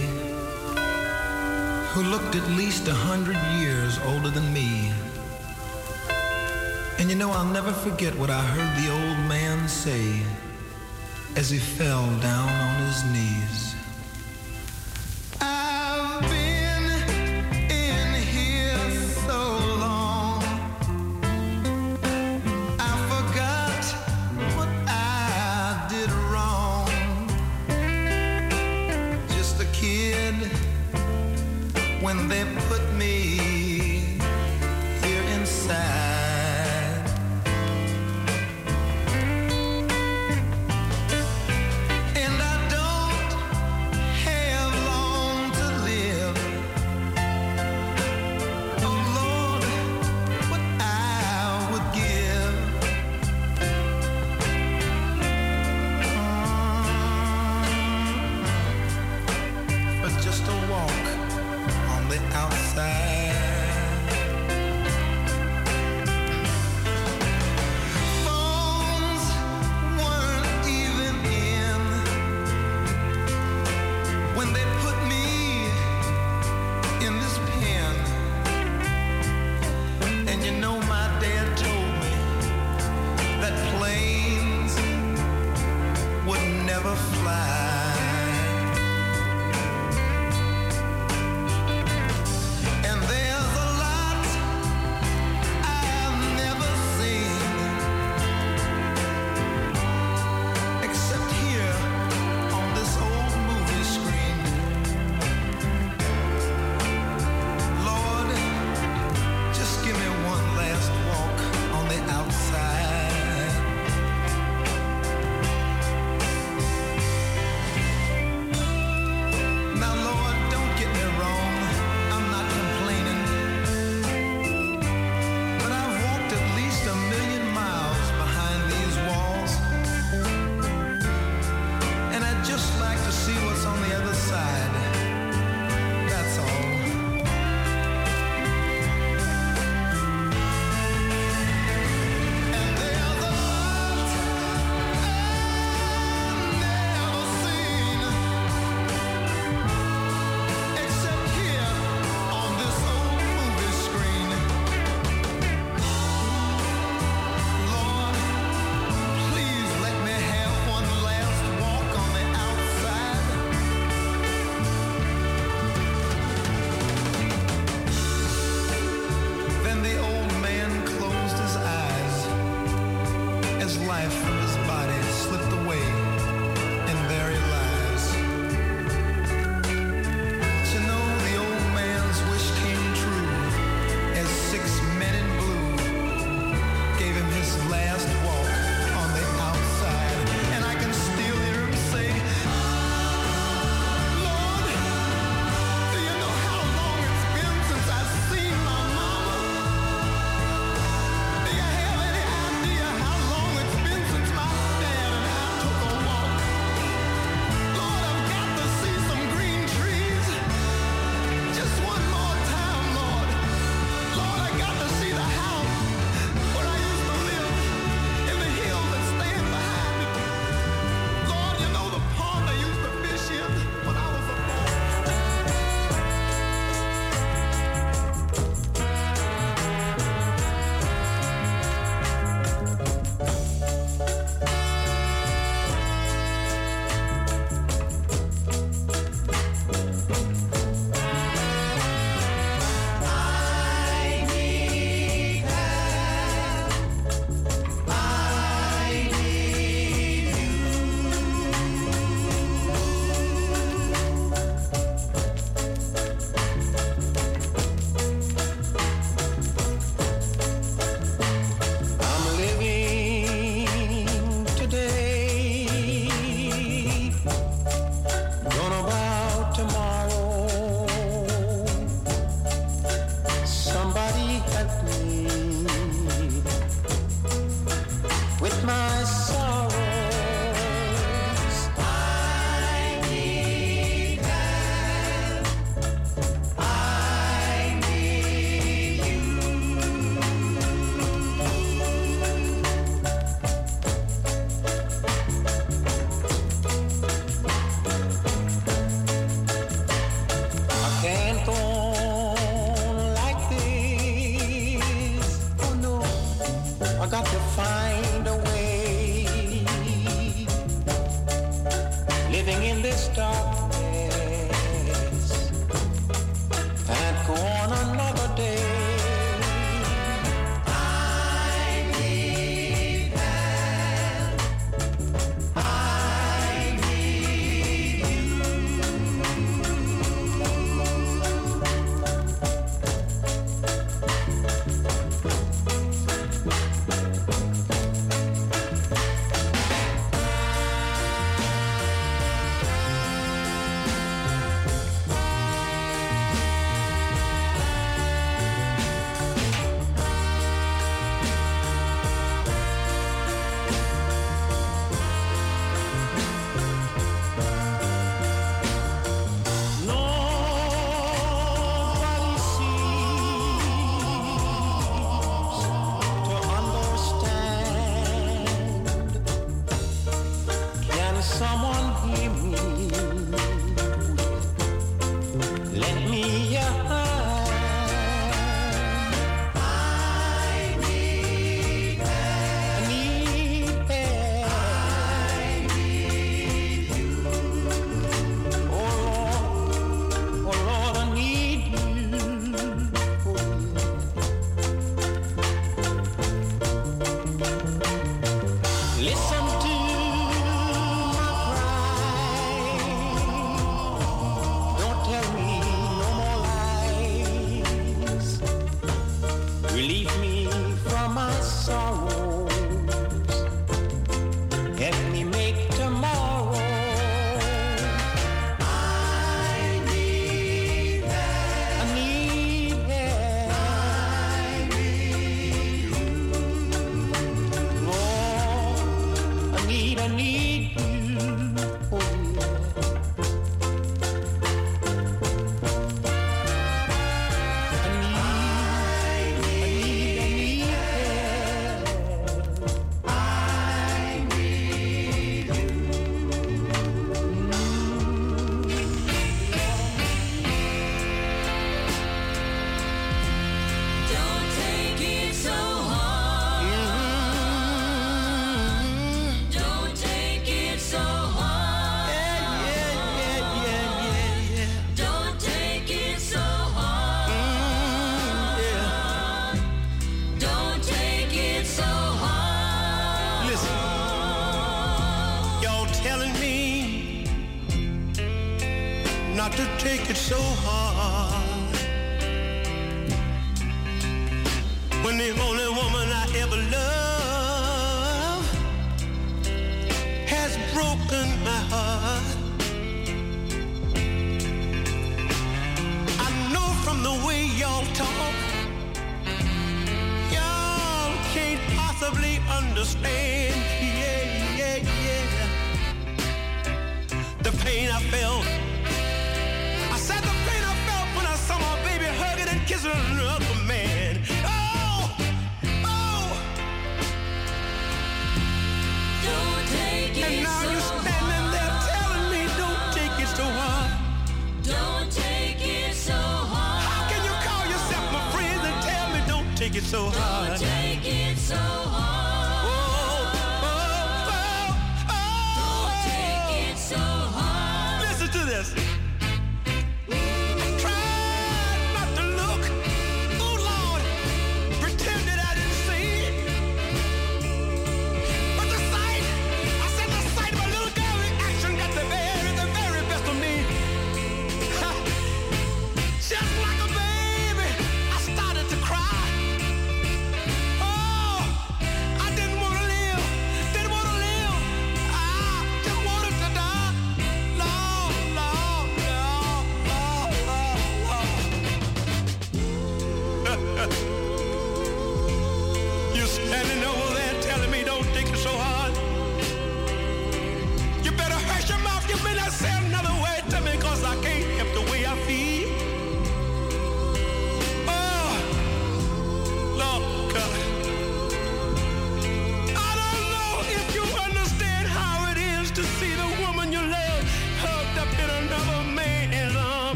who looked at least a hundred years older than me. And you know, I'll never forget what I heard the old man say as he fell down on his knees.